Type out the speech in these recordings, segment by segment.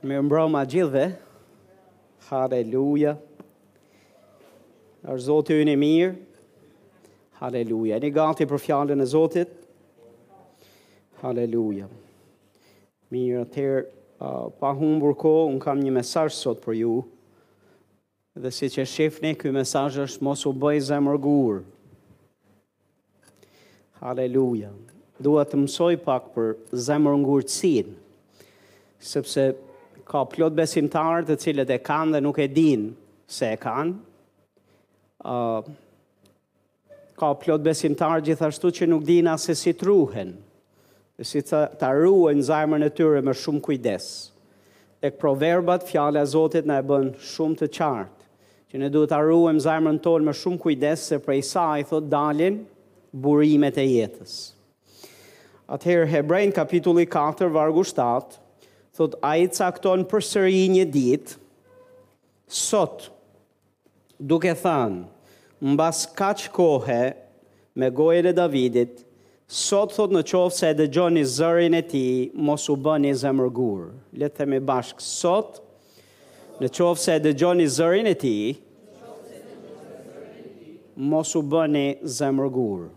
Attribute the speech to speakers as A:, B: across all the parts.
A: Mirëmbroma gjithve. Haleluja. Asht Zoti ynë i mirë. Haleluja. A jeni gati për fjallën e Zotit. Haleluja. Mirë, atëherë, uh, pa humbur kohë, unë kam një mesazh sot për ju. Dhe siç e shifni, ky mesazh është mos u bëj zemërgur. Haleluja. Dua të mësoj pak për zemërngurtësinë, sepse ka plot besimtarë të cilët e kanë dhe nuk e dinë se e kanë. Uh, Ka plot besimtarë gjithashtu që nuk dinë as se si të ruhen, dhe si të ta ruajnë zemrën e tyre me shumë kujdes. Tek proverbat, fjala e Zotit na e bën shumë të qartë që ne duhet ta ruajmë zemrën tonë me shumë kujdes se prej saj thot dalin burimet e jetës. Atëherë Hebrenjve kapitulli 4 vargu 7 thotë ai cakton përsëri një ditë sot duke thënë, Mbas kaq kohe, me gojën e Davidit, sot thotë në qoftë se e dëgjoni zërin e tij, mos u bëni zemërgur. Le të themi bashkë, sot, në qoftë se e dëgjoni zërin e tij, mos u bëni zemërgur.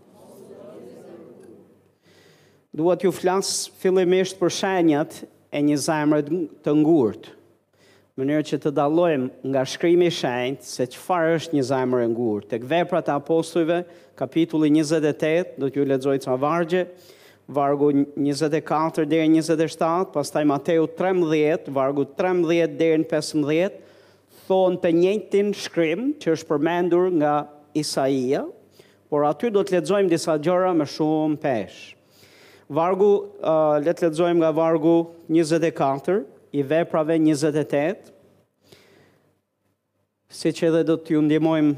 A: Dua t'ju flas fillimisht për shenjat e një zemre të ngurtë. mënyrë që të dallojmë nga shkrimi i shenjtë se çfarë është një zemër e ngurtë. Tek Veprat e Apostujve, kapitulli 28, do t'ju lexoj ca vargje, vargu 24 deri 27, pastaj Mateu 13, vargu 13 deri në 15, thonë të njëjtin shkrim që është përmendur nga Isaia, por aty do të lexojmë disa gjëra me shumë peshë. Vargu, le të lexojmë nga vargu njëzet e katër i Veprave njëzet e tetë, siç edhe do t'ju ndihmojmë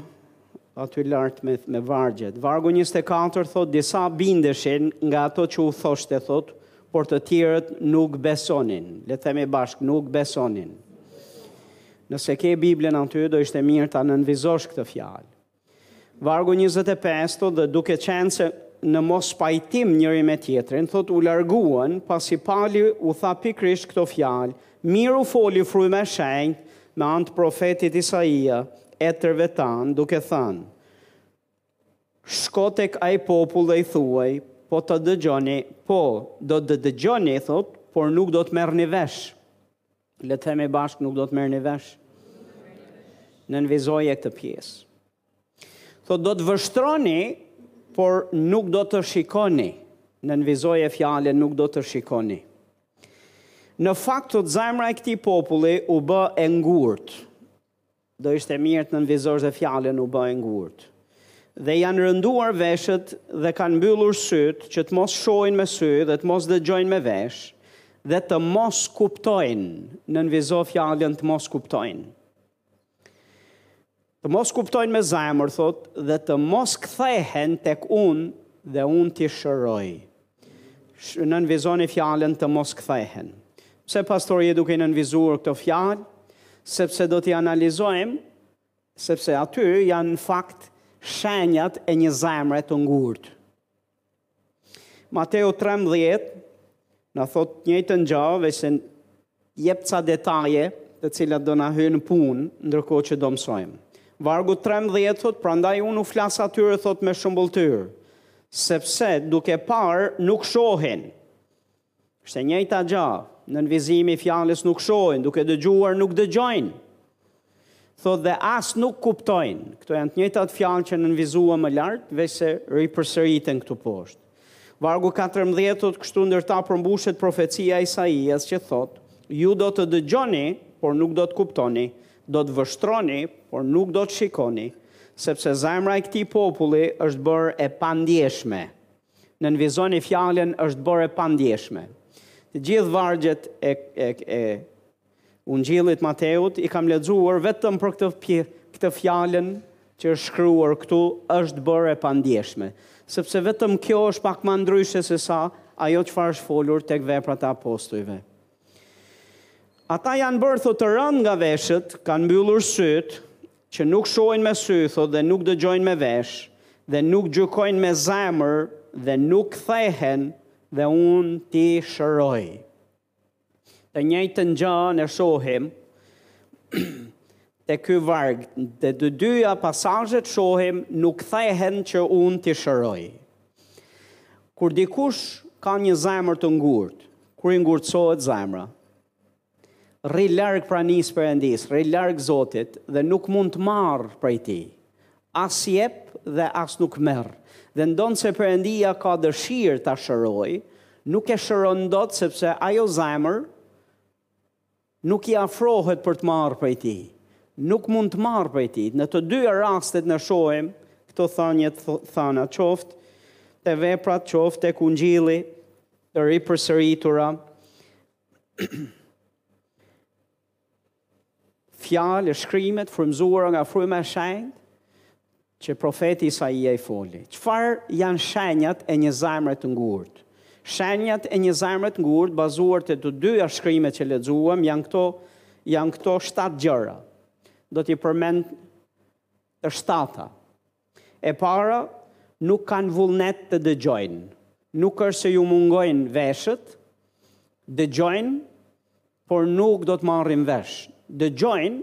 A: aty lart me me vargjet. Vargu 24 thotë disa bindeshin nga ato që u thoshte thotë, por të tjerët nuk besonin. Le të themi bashkë, nuk besonin. Nëse ke Biblën aty, do ishte mirë ta nënvizosh këtë fjalë. Vargu njëzet e pesë thotë dhe duke qenë se në mospajtim njëri me tjetrin, thotë u larguan, pasi Pali u tha pikërisht këto fjalë, mirë u foli fryma e shenjtë me anë të profetit Isaia, etërve tanë, duke thënë, Shko tek ai popull dhe i thuaj, po të dëgjoni, po, do të dëgjoni, thotë, por nuk do të merrni vesh. Le të themi bashkë nuk do të merrni vesh. Nënvizoje këtë pjesë. Thot do të vështroni, por nuk do të shikoni. Nënvizoje fjalën nuk do të shikoni. Në fakt thot zemra e këtij populli u bë e ngurtë. Do ishte mirë të nënvizoje fjalën u bë e ngurtë. Dhe janë rënduar veshët dhe kanë mbyllur sytë që të mos shohin me sy dhe të mos dëgjojnë me vesh dhe të mos kuptojnë, nënvizo fjalën të mos kuptojnë. Të mos kuptojnë me zemër, thot, dhe të mos kthehen tek unë dhe unë t'i shëroj. Nënvizoni fjalën të mos kthehen. Pse pastor je duke nënvizuar këto fjalë? Sepse do t'i analizojmë, sepse aty janë në fakt shenjat e një zemre të ngurtë. Mateu 13 na thot të njëjtën gjë, veçse Jep ca detaje të cilat do na hyjnë në punë, ndërkohë që do mësojmë. Vargu trembëdhjetë thotë, Prandaj unë u flas atyre, thotë, me shëmbulltyrë, sepse duke parë, nuk shohin. Është e njëjta gjë, nënvizimi i fjalës nuk shohin, duke dëgjuar, nuk dëgjojnë. Thotë dhe as nuk kuptojnë. Këto janë të njëjtat fjalë që nënvizuam më lart, veçse ripërsëriten këtu poshtë. Vargu 14 thotë kështu ndër ta përmbushet profecia e Isaias që thotë, ju do të dëgjoni, por nuk do të kuptoni, do të vështroni, por nuk do të shikoni, sepse zemra e këtij populli është bërë e pandjeshme. Nënvizoni fjalën është bërë e pandjeshme. Të gjithë vargjet e, e, e Ungjillit të Mateut i kam lexuar vetëm për këtë këtë fjalën që është shkruar këtu është bërë e pandjeshme, sepse vetëm kjo është pak më ndryshe se sa ajo çfarë është folur tek veprat e apostujve. Ata janë bërë thotë të rëndë nga veshët, kanë mbyllur sytë, që nuk shohin me sy, thotë dhe nuk dëgjojnë me vesh, dhe nuk gjykojnë me zemër dhe nuk kthehen dhe unë t'i shëroj. Të njëjtën gjë e shohim te ky varg, te të dyja pasazhet shohim nuk kthehen që unë t'i shëroj. Kur dikush ka një zemër të ngurtë, kur i ngurtësohet zemra, rri larg pranisë Perëndisë, rri larg Zotit dhe nuk mund të marrë prej tij. As jep dhe as nuk merr. Dhe ndonëse Perëndia ka dëshirë ta shërojë, nuk e shëron dot sepse ajo zemër nuk i afrohet për të marrë prej tij. Nuk mund të marrë prej tij. Në të dyja rastet ne shohim këto thënie të thëna qoftë te veprat, qoftë tek Ungjilli, të ripërsëritura. fjalë e shkrime të frymëzuara nga fryma e shenjtë që profeti Isaia i foli. Çfarë janë shenjat e një zemre të ngurtë? Shenjat e një zemre të ngurtë bazuar te të dyja shkrimet që lexuam janë këto janë këto shtatë gjëra. Do t'i përmend të shtata. E para, nuk kanë vullnet të dëgjojnë. Nuk është se ju mungojnë veshët, dëgjojnë, por nuk do të marrin vesh. Dëgjojnë,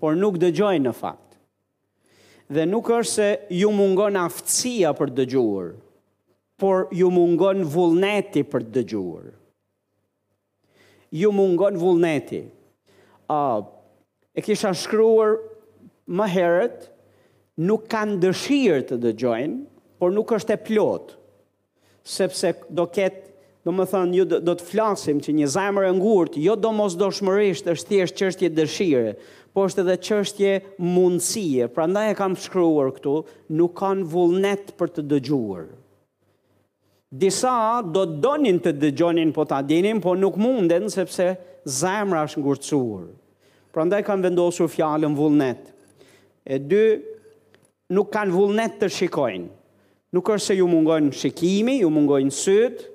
A: por nuk dëgjojnë në fakt. Dhe nuk është se ju mungon aftësia për të dëgjuar, por ju mungon vullneti për të dëgjuar. Ju mungon vullneti. A, e kisha shkruar më herët, nuk kanë dëshirë të dëgjojnë, por nuk është e plotë, sepse do ketë, domethënë, ju do të flasim që një zemër e ngurtë, jo domosdoshmërisht është thjesht çështje dëshire, po është edhe çështje mundësie, prandaj e kam shkruar këtu, nuk kanë vullnet për të dëgjuar. Disa do të donin të dëgjonin po ta dinin, po nuk munden sepse zemra është ngurtësuar. Prandaj kam vendosur fjalën vullnet. E dy, nuk kanë vullnet të shikojnë. Nuk është se ju mungojnë shikimi, ju mungojnë sytë,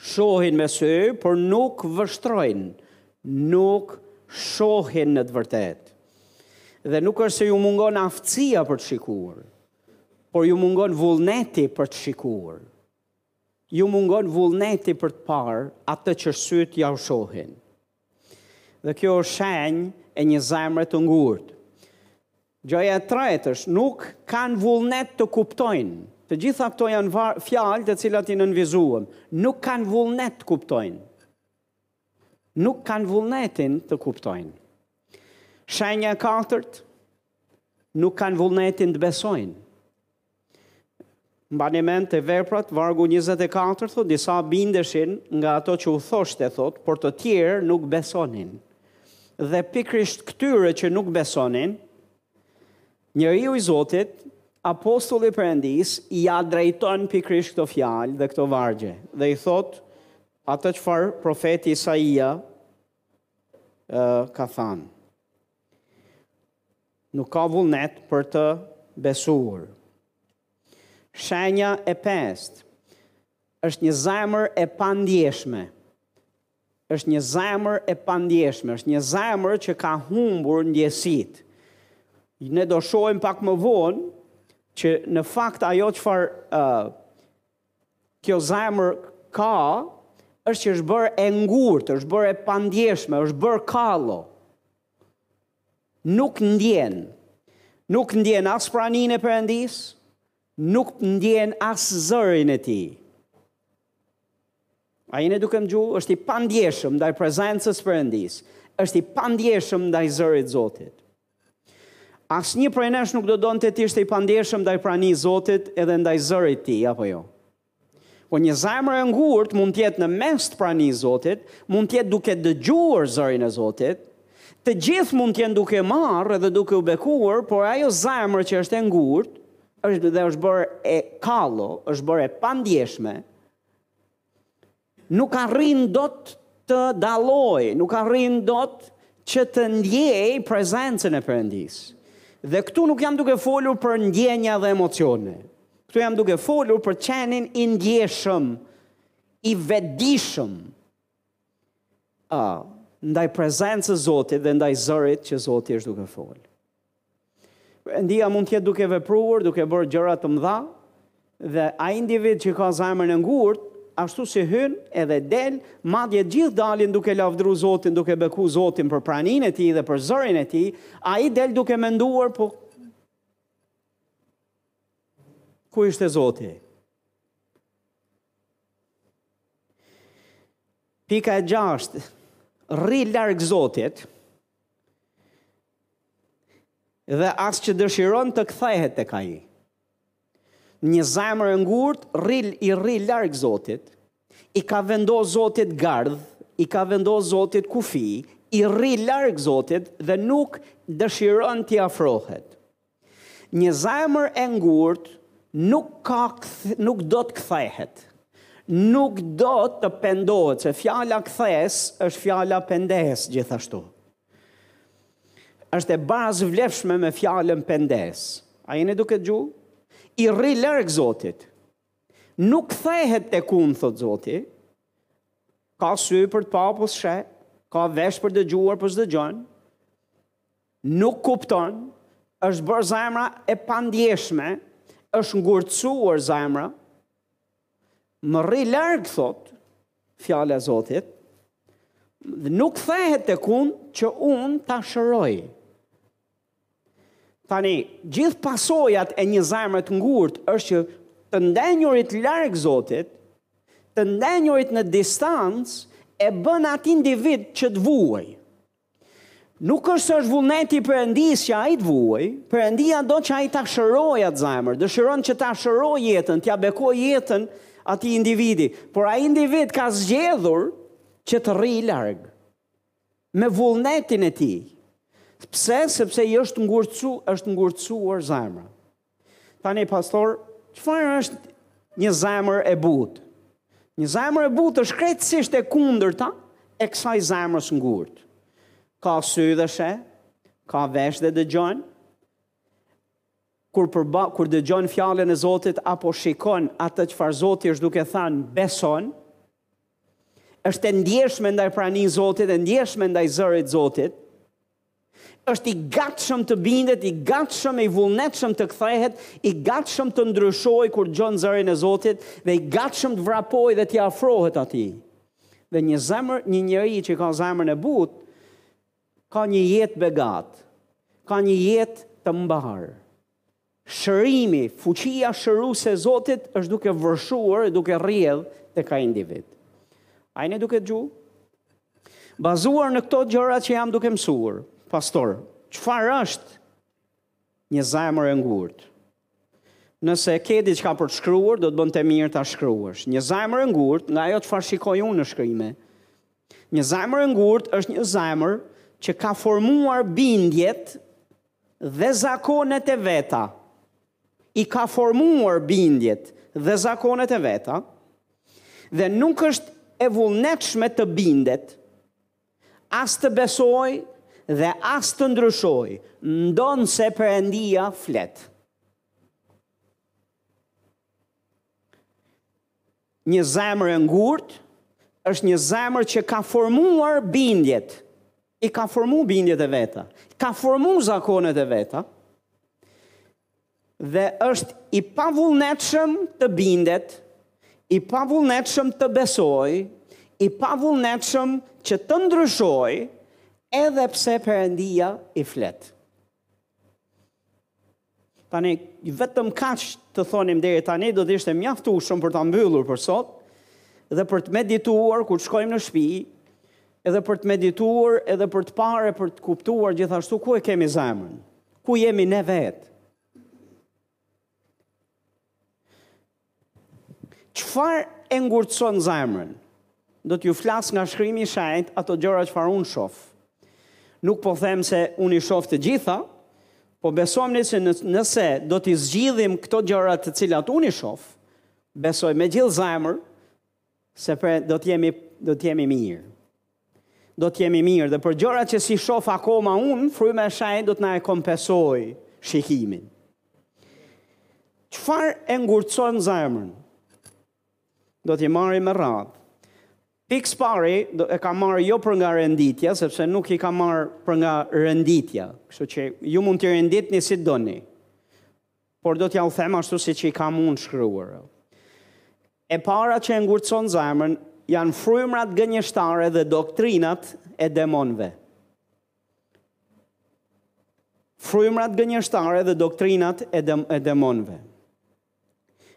A: Shohin me sy, por nuk vështrojnë, nuk shohin në të vërtetë. Dhe nuk është se ju mungon aftësia për të shikuar, por ju mungon vullneti për të shikuar. Ju mungon vullneti për të parë atë që sytë jau shohin. Dhe kjo është shenjë e një zemre të ngurtë. Gjëja e tretë është nuk kanë vullnet të kuptojnë. Të gjitha këto janë var, fjalë të cilat i nënvizuam. Nuk kanë vullnet të kuptojnë. Nuk kanë vullnetin të kuptojnë. Shenja e katërt, nuk kanë vullnetin të besojnë. Mbani mend te veprat, vargu 24 thotë disa bindeshin nga ato që u thoshte thotë, por të tjerë nuk besonin. Dhe pikërisht këtyre që nuk besonin, njeriu i Zotit, apostulli i Perëndisë, ia drejton pikërisht këto fjalë dhe këto vargje dhe i thotë atë çfarë profeti Isaia ë ka thënë. Nuk ka vullnet për të besuar. Shenja e pestë është një zemër e pandjeshme. Është një zemër e pandjeshme, është një zemër që ka humbur ndjesitë. Ne do shohim pak më vonë që në fakt ajo çfarë uh, Kjo zemër ka është që është bërë e ngurtë, është bërë e pandjeshme, është bërë kallo. Nuk ndjen. Nuk ndjen as praninë e Perëndisë, nuk ndjen as zërin e tij. A jeni duke më dëgju? është i pandjeshëm ndaj prezencës Perëndisë, është i pandjeshëm ndaj zërit Zotit. Asnjë prej nesh nuk do donte të ishte i pandjeshëm ndaj pranisë Zotit edhe ndaj zërit të tij, apo jo? Por një zemër e ngurt mund të jetë në mes të pranisë Zotit, mund të jetë duke dëgjuar zërin e Zotit, të gjithë mund të jenë duke marrë edhe duke u bekuar, por ajo zemër që është e ngurt, është dhe është bërë e kallo, është bërë e pandjeshme, Nuk arrin dot të dallojë, nuk arrin dot që të ndjejë prezencën e Perëndisë. Dhe këtu nuk jam duke folur për ndjenja dhe emocione. Këtu jam duke folur për të qenit i ndjeshëm, i vetëdijshëm. Ah, ndaj prezencës Zotit dhe ndaj zërit që Zoti është duke folë. Perëndia mund të jetë duke vepruar, duke bërë gjëra të mëdha, dhe ai individ që ka zemrën e ngurtë, ashtu si hyn edhe del, madje gjithë dalin duke lavdru Zotin, duke beku Zotin për praninë e tij dhe për zërin e tij, ai del duke menduar po ku ishte Zoti? Pika e gjashtë, rri larg Zotit, dhe as që dëshiron të kthehet tek ai. Një zemër e ngurt, rril i rri larg Zotit, i ka vendosë Zotit gardh, i ka vendosë Zotit kufi, i rri larg Zotit dhe nuk dëshiron t'i afrohet. Një zemër e ngurtë nuk ka nuk do të kthehet. Nuk do të pendohet, se fjala kthesë është fjala pendesë gjithashtu. Është e barasvlefshme me fjalën pendesë. A jeni duke dëgju? I rri larg Zotit. Nuk kthehet tek unë, thotë Zoti. Ka sy për të pa, po s'sheh, ka vesh për dëgjuar, po s'dëgjon. Nuk kupton, është bërë zemra e pandjeshme, është ngurtësuar zemra, më rri larg, thotë, fjala e Zotit, dhe nuk kthehet tek unë që unë ta shëroj. Tani, gjithë pasojat e një zemre të ngurtë është që të ndenjurit largë Zotit, të ndenjurit në distancë, e bën atë individ që të vuajë. Nuk është se është vullneti i Perëndisë që ai të vuajë, Perëndia do që ai ta shërojë atë zemër, dëshiron që ta shërojë jetën, t'ia bekojë jetën atij individi, por ai individ ka zgjedhur që të rrijë larg me vullnetin e tij. Pse? Sepse i është ngurtësu, është ngurtësuar zemra. Tani pastor, çfarë është një zemër e butë? Një zemër e butë është krejtësisht e kundërta e kësaj zemrës së ngurtë. Ka sy dhe sheh, ka vesh dhe dëgjon. Kur përba, kur dëgjon fjalën e Zotit apo shikon atë çfarë Zoti është duke thanë, beson. Është e ndjeshme ndaj pranisë së Zotit, e ndjeshme ndaj zërit të Zotit. Është i gatshëm të bindet, i gatshëm e i vullnetshëm të kthehet, i gatshëm të ndryshojë kur dëgjon zërin e Zotit dhe i gatshëm të vrapojë dhe t'i afrohet atij. Dhe një zemër, një njeri që ka zemrën e butë, ka një jetë të begatë, ka një jetë të mbarë. Shërimi, fuqia shëruese e Zotit është duke vërshuar e duke rrjedh tek ai individ. A jeni duke dëgju? Bazuar në këto gjëra që jam duke mësuar, pastor, çfarë është një zemër e ngurtë? Nëse ke diçka për të shkruar, do të bënte mirë ta shkruash. Një zemër e ngurtë, nga ajo çfarë shikoj unë në shkrime. Një zemër e ngurtë është një zemër që ka formuar bindjet dhe zakonet e veta, i ka formuar bindjet dhe zakonet e veta, dhe nuk është e vullnetshme të bindet, as të besojë dhe as të ndryshojë, ndonëse Perëndia flet. Një zemër e ngurtë është një zemër që ka formuar bindjet i ka formu bindjet e veta, ka formu zakonet e veta, dhe është i pavullnetshëm të bindet, i pavullnetshëm të besojë, i pavullnetshëm që të ndryshojë, edhe pse Perëndia i flet. Tani, vetëm kaq të thonim deri tani do të ishte mjaftueshëm për ta mbyllur për sot dhe për të medituar kur të shkojmë në shtëpi, edhe për të medituar, edhe për të parë e për të kuptuar gjithashtu ku e kemi zemrën, ku jemi ne vetë. Çfarë e ngurtëson zemrën? Do t'ju flas nga shkrimi i shenjtë ato gjëra çfarë unë shoh. Nuk po them se unë i shoh të gjitha, po besoj se nëse do t'i zgjidhim këto gjëra të cilat unë i shoh, besoj me gjithë zemër Sepse do të jemi do të jemi mirë. Do të jemi mirë dhe për gjërat që s'i shof akoma unë, Fryma e Shenjtë do të na e kompensojë shikimin. Çfarë e ngurtëson zemrën? Do t'i marrim me radhë. Pikësëpari e kam marrë jo për nga renditja, sepse nuk i kam marrë për nga renditja. Kështu që ju mund t'i renditni si doni. Por do t'jua them ashtu siç i kam unë shkruar. E para që e ngurtëson zemrën janë frymërat gënjeshtare dhe doktrinat e demonëve. Frymërat gënjeshtare dhe doktrinat e, demonëve.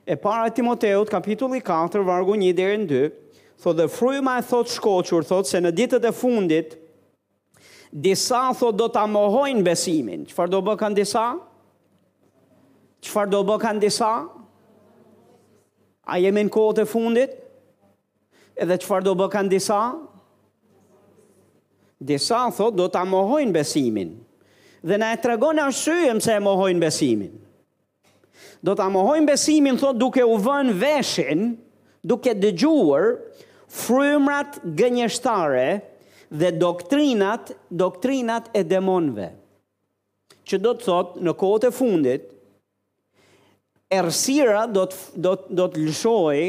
A: E para e Timoteut, kapitulli 4, vargu 1 deri në 2, thotë dhe fryma e thotë shkoqur, thotë se në ditët e fundit, Disa thotë do ta mohojnë besimin. Çfarë do bëkan disa? Çfarë do bëkan disa? A jemi në kohët e fundit? Edhe çfarë do bëkan disa? Disa thotë do ta mohojnë besimin. Dhe na e tregon arsyeën pse e mohojnë besimin. Do ta mohojnë besimin, thotë duke u vënë veshin, duke dëgjuar frymrat gënjeshtare dhe doktrinat, doktrinat e demonëve. Që do të thotë në kohët e fundit errësira do të do të do të lëshojë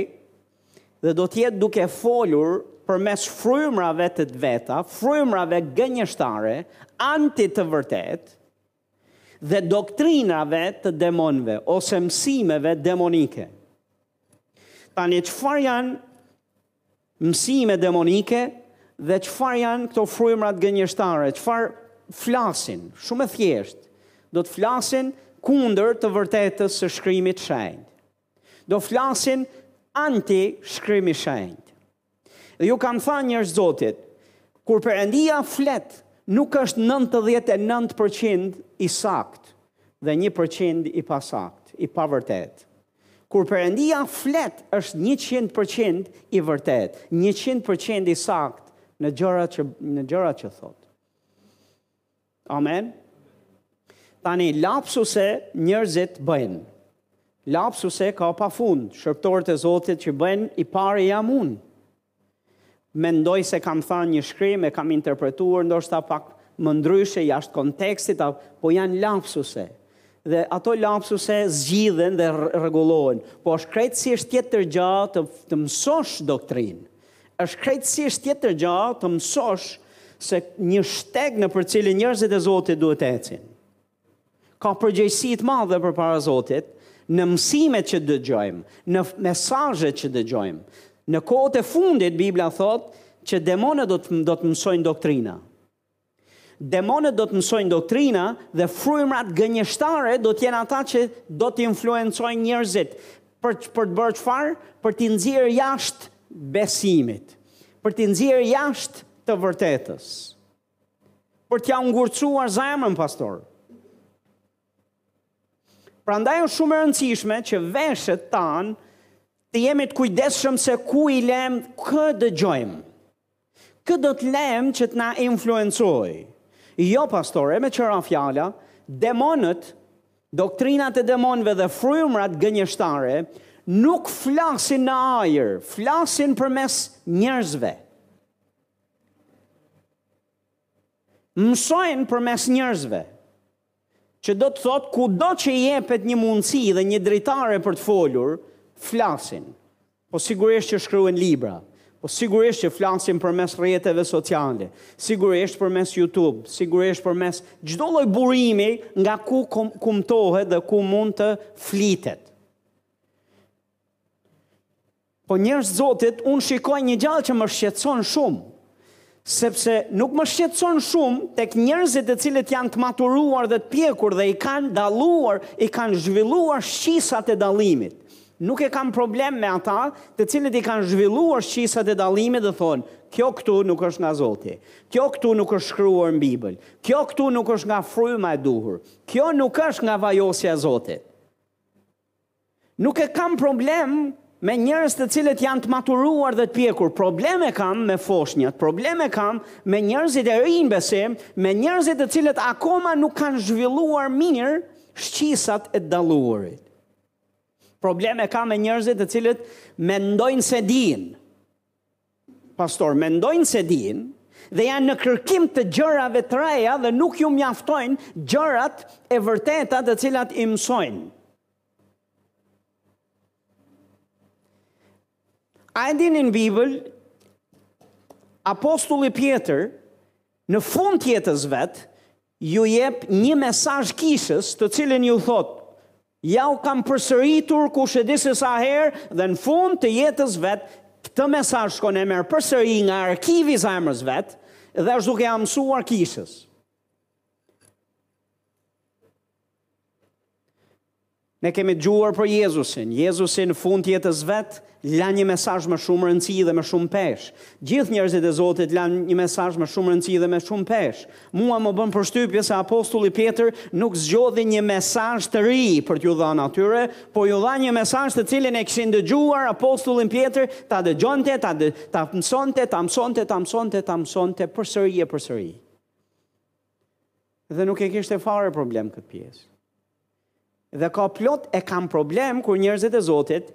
A: dhe do të jetë duke folur përmes frymrave të të veta, frymrave gënjeshtare, anti të vërtetë, dhe doktrinave të demonëve ose mësimeve demonike. Tani çfarë janë mësime demonike dhe çfarë janë këto frymrat gënjeshtare, çfarë flasin, shumë e thjeshtë, do të flasin kundër të vërtetës së shkrimit të shenjtë. Do flasin anti shkrimi i shenjtë. Dhe ju kam thanë njerëz të Zotit, kur Perëndia flet, nuk është 99% i saktë dhe 1% i pasaktë, i pavërtetë. Kur Perëndia flet, është 100% i vërtetë, 100% i saktë në gjërat që, në gjërat që thotë. Amen. Tani lapsuse njerëzit bëjnë. Lapsuse ka pa fund, shërbëtorët e Zotit që bëjnë i pari jam unë. Mendoj se kam thënë një shkrim e kam interpretuar ndoshta pak më ndryshe jashtë kontekstit, po janë lapsuse. Dhe ato lapsuse zgjidhen dhe rregullohen, po është krejtësisht tjetër gjë të, të mësosh doktrinë. Është krejtësisht tjetër gjë të mësosh se një shteg nëpër cilin njerëzit e Zotit duhet të ecin. Ka përgjegjësi të madhe përpara Zotit, në mësimet që dëgjojmë, në mesazhet që dëgjojmë. Në kohët e fundit Bibla thotë që demonët do të mësojnë doktrina. Demonët do të mësojnë doktrina dhe frymërat gënjeshtare do të jenë ata që do të influencojnë njerëzit për për të bërë çfarë? Për t'i nxjerrë jashtë besimit, për t'i nxjerrë jashtë të vërtetës. Për t'jua ngurcuar zemrën pastor. Prandaj është shumë e rëndësishme që veshët tanë të jemi të kujdesshëm se ku i lëmë, kë dëgjojmë. Kë do të lëmë që të na influencojë? Jo, pastore, me që ra fjala, demonët, doktrinat e demonëve dhe frymërat gënjeshtare nuk flasin në ajër, flasin përmes njerëzve. Mësojnë përmes njerëzve. që do të thotë kudo që i jepet një mundësi dhe një dritare për të folur, flasin. Po sigurisht që shkruhen libra, po sigurisht që flasin përmes rrjeteve sociale, sigurisht përmes YouTube, sigurisht përmes çdo lloj burimi nga ku kumtohet dhe ku mund të flitet. Po njerëz të Zotit, unë shikoj një gjë që më shqetëson shumë, sepse nuk më shqetëson shumë tek njerëzit të cilët janë të maturuar dhe të pjekur dhe i kanë dalluar, i kanë zhvilluar shqisat e dallimit. Nuk e kam problem me ata të cilët i kanë zhvilluar shqisat e dallimit dhe thonë, kjo këtu nuk është nga Zoti. Kjo këtu nuk është shkruar në Bibël. Kjo këtu nuk është nga fryma e duhur. Kjo nuk është nga vajosja e Zotit. Nuk e kam problem me njerëz të cilët janë të maturuar dhe të pjekur. Problem e kam me foshnjat, problem e kam me njerëzit e rinj në besim, me njerëzit të cilët akoma nuk kanë zhvilluar mirë shqisat e dalluarit. Problem e kam me njerëzit të cilët mendojnë se dinë. Pastor, mendojnë se dinë dhe janë në kërkim të gjërave të reja dhe nuk ju mjaftojnë gjërat e vërteta të cilat i mësojnë. A e dini në Bibël, apostulli Pjetër, në fund të jetës vet, ju jep një mesazh kishës të cilin ju thotë, Jua kam përsëritur kush e di se sa herë dhe në fund të jetës vet këtë mesazh shkon e merr përsëri nga arkivi i zemrës vet dhe është duke ia mësuar kishës. Ne kemi dëgjuar për Jezusin, Jezusi në fund të jetës vet la një mesazh me shumë rëndësi dhe me shumë peshë. Gjithë njerëzit e Zotit lanë një mesazh me shumë rëndësi dhe me shumë peshë. Mua më bën përshtypje se apostulli Pjetër nuk zgjodhi një mesazh të ri për t'ju dhënë atyre, por ju dha një mesazh të cilin e kishin dëgjuar apostullin Pjetër ta dëgjonte, ta ta mësonte, ta mësonte, ta mësonte, ta mësonte përsëri e përsëri. Dhe nuk e kishte fare problem këtë pjesë. Dhe ka plot e kam problem kur njerëzit e Zotit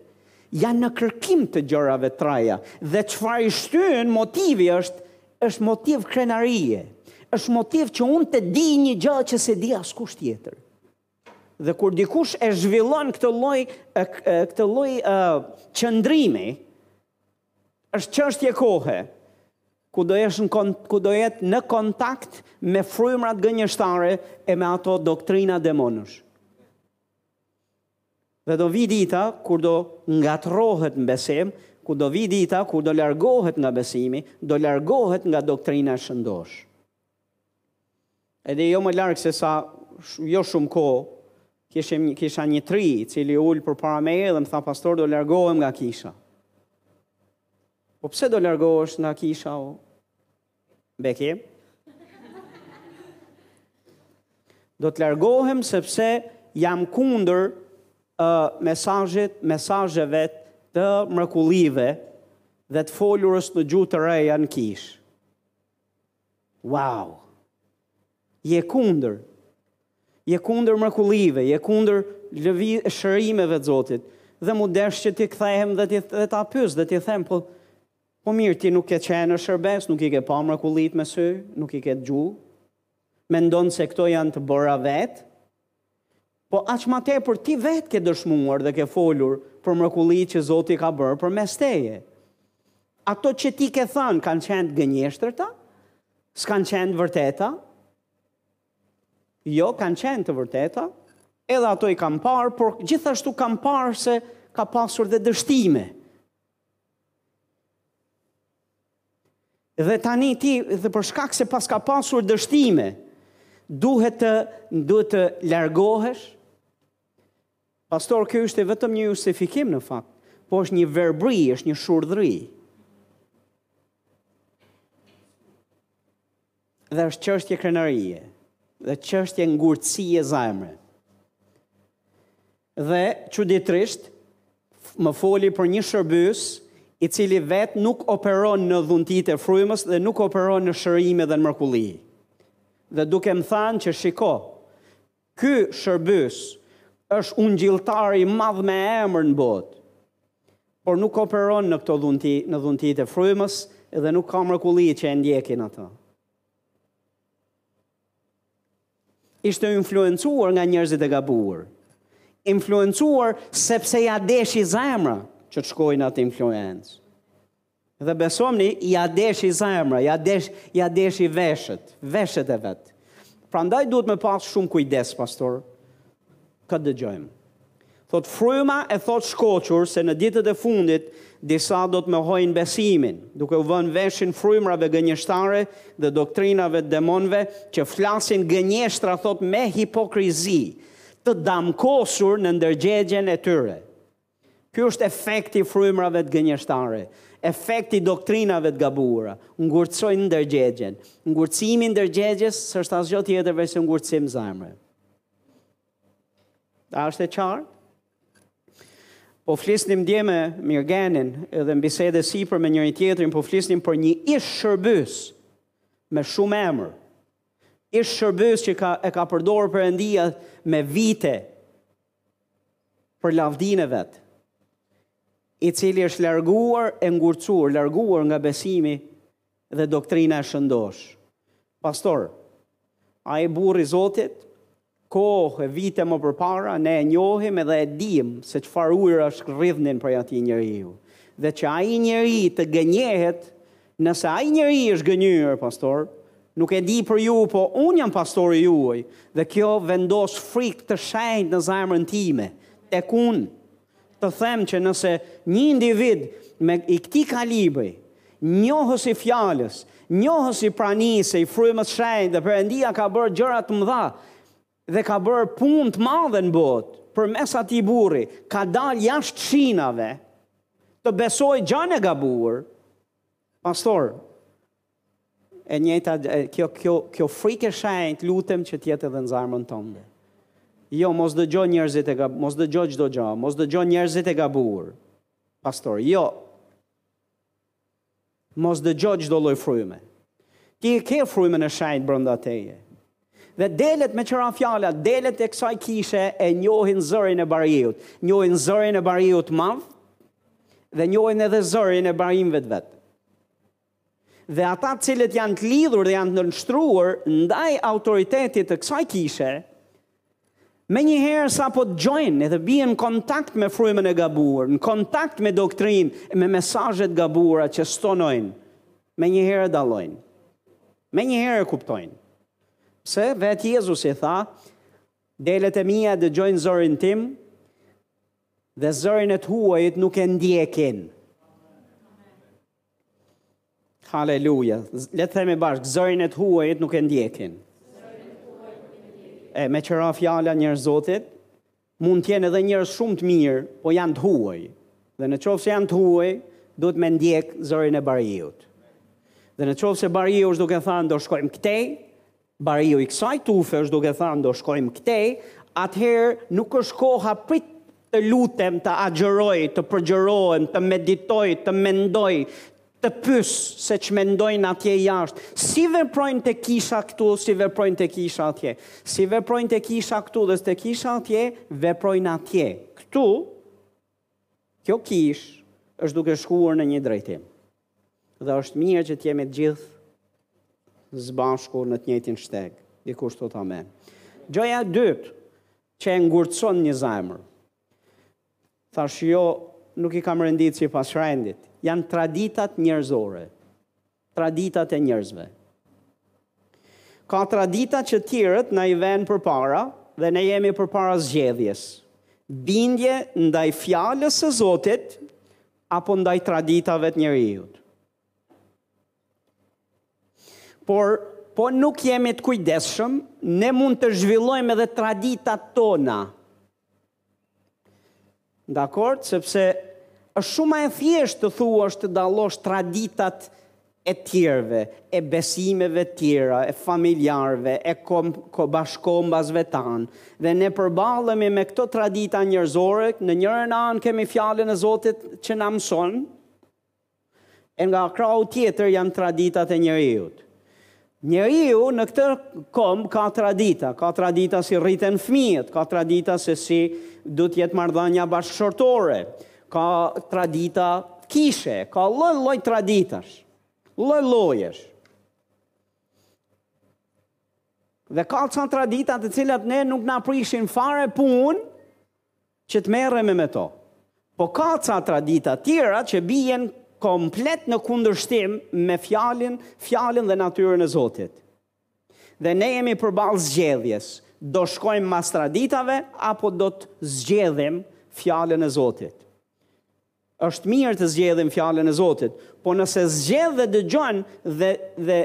A: janë në kërkim të gjërave të reja dhe çfarë i shtyn motivi është është motiv krenarie. Është motiv që unë të di një gjë që s'e di askush tjetër. Dhe kur dikush e zhvillon këtë lloj këtë lloj uh, qëndrimi, Është çështje kohe, kur do jesh në kon, kur do jetë në kontakt me frymrat gënjeshtare e me ato doktrina demonësh. Dhe do vi dita kur do ngatërrohet në besim, kur do vi dita kur do largohet nga besimi, do largohet nga doktrina e shëndoshë. Edhe jo më larg se sa jo shumë kohë, kisha një, kisha një tri, i cili u ul përpara meje dhe më tha pastor do largohem nga kisha. Po pse do largohesh nga kisha o? Beki. Do të largohem sepse jam kundër uh, mesazhit, mesazheve të mrekullive dhe të folurës në gjuhë të reja në kishë. Wow! Je kundër. Je kundër mrekullive, je kundër lëvi shërimeve të Zotit. Dhe m'u desh që t'i kthehem dhe, t'i, dhe ta pys dhe t'i them, po, po mirë ti nuk ke qenë në shërbesë, nuk i ke pa mrekullitë me sy, nuk i ke gju. Mendon se këto janë të bëra vetë? Po aq më tepër ti vetë ke dëshmuar dhe ke folur për mrekullitë që Zoti ka bërë përmes teje. Ato që ti ke thënë kanë qenë gënjeshtërta? S'kanë qenë të vërteta? Jo, kanë qenë të vërteta. Edhe ato i kam parë, por gjithashtu kam parë se ka pasur dhe dështime. Dhe tani ti dhe për shkak se paska pasur dështime, duhet të duhet të largohesh. Pastor, kjo është vetëm një justifikim në fakt, po është një verbri, është një shurdhri. Dhe është çështje krenarie, dhe çështje ngurtësie zemre. Dhe, çuditërisht, më foli për një shërbyes, i cili vetë nuk operon në dhuntitë e frymës dhe nuk operon në shërime dhe në mrekulli. Dhe duke më thanë që shiko, ky shërbyes është ungjilltar i madh me emër në botë, por nuk operon në këto dhunti, në dhuntitë e frymës dhe nuk ka mrekulli që e ndjekin atë. Ishte influencuar nga njerëzit e gabuar. Influencuar sepse ia deshi zemra që të shkojë në atë influencë. Dhe besomni, ia deshi zemra, ia desh, ia deshi veshët, veshët e vet. Prandaj duhet me pas shumë kujdes, pastor. Kë dëgjojmë. Thotë fryma e thotë shkoqur se në ditët e fundit disa do të mohojnë besimin, duke u vënë veshin frymrave gënjeshtare dhe doktrinave të demonëve që flasin gënjeshtra thotë me hipokrizi të damkosur në ndërgjegjen e tyre. Ky është efekti i frymërave gënjeshtare, efekti i doktrinave të gabuara. Ngurtësojnë ndërgjegjen. Ngurtësimi i ndërgjegjes s'është asgjë tjetër veçse ngurtësim zemre. A është e qartë? Po flisnim dje me Mirgenin edhe në bisedë e sipër me njëri tjetrin, po flisnim për një ish shërbyes me shumë emër. Ish shërbyes që ka, e ka përdorë Perëndia me vite, për lavdinë e vet, i cili është larguar e ngurtësuar, larguar nga besimi dhe doktrina e shëndoshë. Pastor, ai burrë i Zotit, kohë e vite më përpara, ne e njohim edhe e dim se çfarë ujërash rridhnin prej atij njeriu. Dhe që ai njeri të gënjehet, Nëse ai njeri është gënjyer, pastor, nuk e di për ju, po unë jam pastori juaj, dhe kjo vendos frikë të shenjtë në zemrën time, tek unë, të them që nëse një individ me i këtij kalibri, njohës i fjalës, njohës i pranisë, i frymës shenjtë dhe Perëndia ka bërë gjëra të mëdha, dhe ka bërë punë të madhe në botë, përmes atij burri, ka dalë jashtë shinave, të besojë gjënë e gabuar, pastor, e njëjta, kjo, kjo, kjo frikë e shenjtë, lutem që të jetë edhe në zemrën tënde. Jo, mos dëgjo njerëzit e gabuar, mos dëgjo çdo gjë, mos dëgjo njerëzit e gabuar. Pastor, jo. Mos dëgjo çdo lloj fryme. Ti e ke frymën e shenjtë brenda teje. Dhe delet meqë ra fjala, delet e kësaj kishe e njohin zërin e bariut, njohin zërin e bariut të madh dhe njohin edhe zërin e barinjve të vet. Dhe ata të cilët janë të lidhur dhe janë të nënshtruar ndaj autoritetit të kësaj kishe, Menjëherë sapo dëgjojnë dhe bien në kontakt me frymën e gabuar, në kontakt me doktrinë e me mesazhe të gabuara që stonojnë, menjëherë e dallojnë. Menjëherë e kuptojnë. Se vetë Jezusi tha, delet e mia e dëgjojnë zërin tim dhe zërin e të huajit nuk e ndjekin. Haleluja. Le të themi bashkë, zërin e të huajit nuk e ndjekin. E meqë ra fjala njerëz të Zotit, mund të jenë edhe njerëz shumë të mirë, po janë të huaj. Dhe në qoftë se janë të huaj, duhet me ndjekë zërin e bariut. Dhe në qoftë se bariu është duke thanë, do shkojmë këtej, Bariu i kësaj tufe është duke thënë do shkojmë këtej, atëherë nuk është koha prit të lutem, të agjëroj, të përgjërohem, të meditoj, të mendoj, të pyes se ç'mendojnë atje jashtë, si veprojnë te kisha këtu, si veprojnë te kisha atje. Si veprojnë te kisha këtu dhe te kisha atje, veprojnë atje. Këtu Kjo kishë është duke shkuar në një drejtim. Dhe është mirë që të jemi të gjithë së bashku në të njëjtin shteg. Dikush thotë amen. Gjëja e dytë që e ngurtëson një zemër. Thashë jo, nuk i kam rendit sipas rendit. Janë traditat njerëzore. Traditat e njerëzve. Ka tradita që tjerët na i venë përpara dhe ne jemi përpara zgjedhjes. Bindje ndaj Fjalës së Zotit apo ndaj traditave të njeriut. Por, po nuk jemi të kujdesshëm, ne mund të zhvillojmë edhe traditat tona. Dakord, sepse është shumë më e thjeshtë të thuash të dallosh traditat e tjerëve, e besimeve tjera, e familjarëve, e kom, ko bashkëkombasve tanë. Dhe ne përballemi me këto tradita njerëzore, në njërën anë kemi fjalën e Zotit që na mëson, E nga krahu tjetër janë traditat e njeriut. Njeriu në këtë komb ka tradita, ka tradita si rriten fëmijët, ka tradita se si do të jetë marrëdhënia bashkëshortore, ka tradita kishe, ka lloj lloj traditash, lloj llojesh. Dhe ka ca tradita të cilat ne nuk na prishin fare punë, Që të merreme me to. Po ka ca tradita tjera që bien komplet në kundërshtim me fjalin, fjalën dhe natyrën e Zotit. Dhe ne jemi përballë zgjedhjes, do shkojmë mbas traditave apo do të zgjedhim fjalën e Zotit. Është mirë të zgjedhim fjalën e Zotit, po nëse zgjedh dhe dëgjon dhe dhe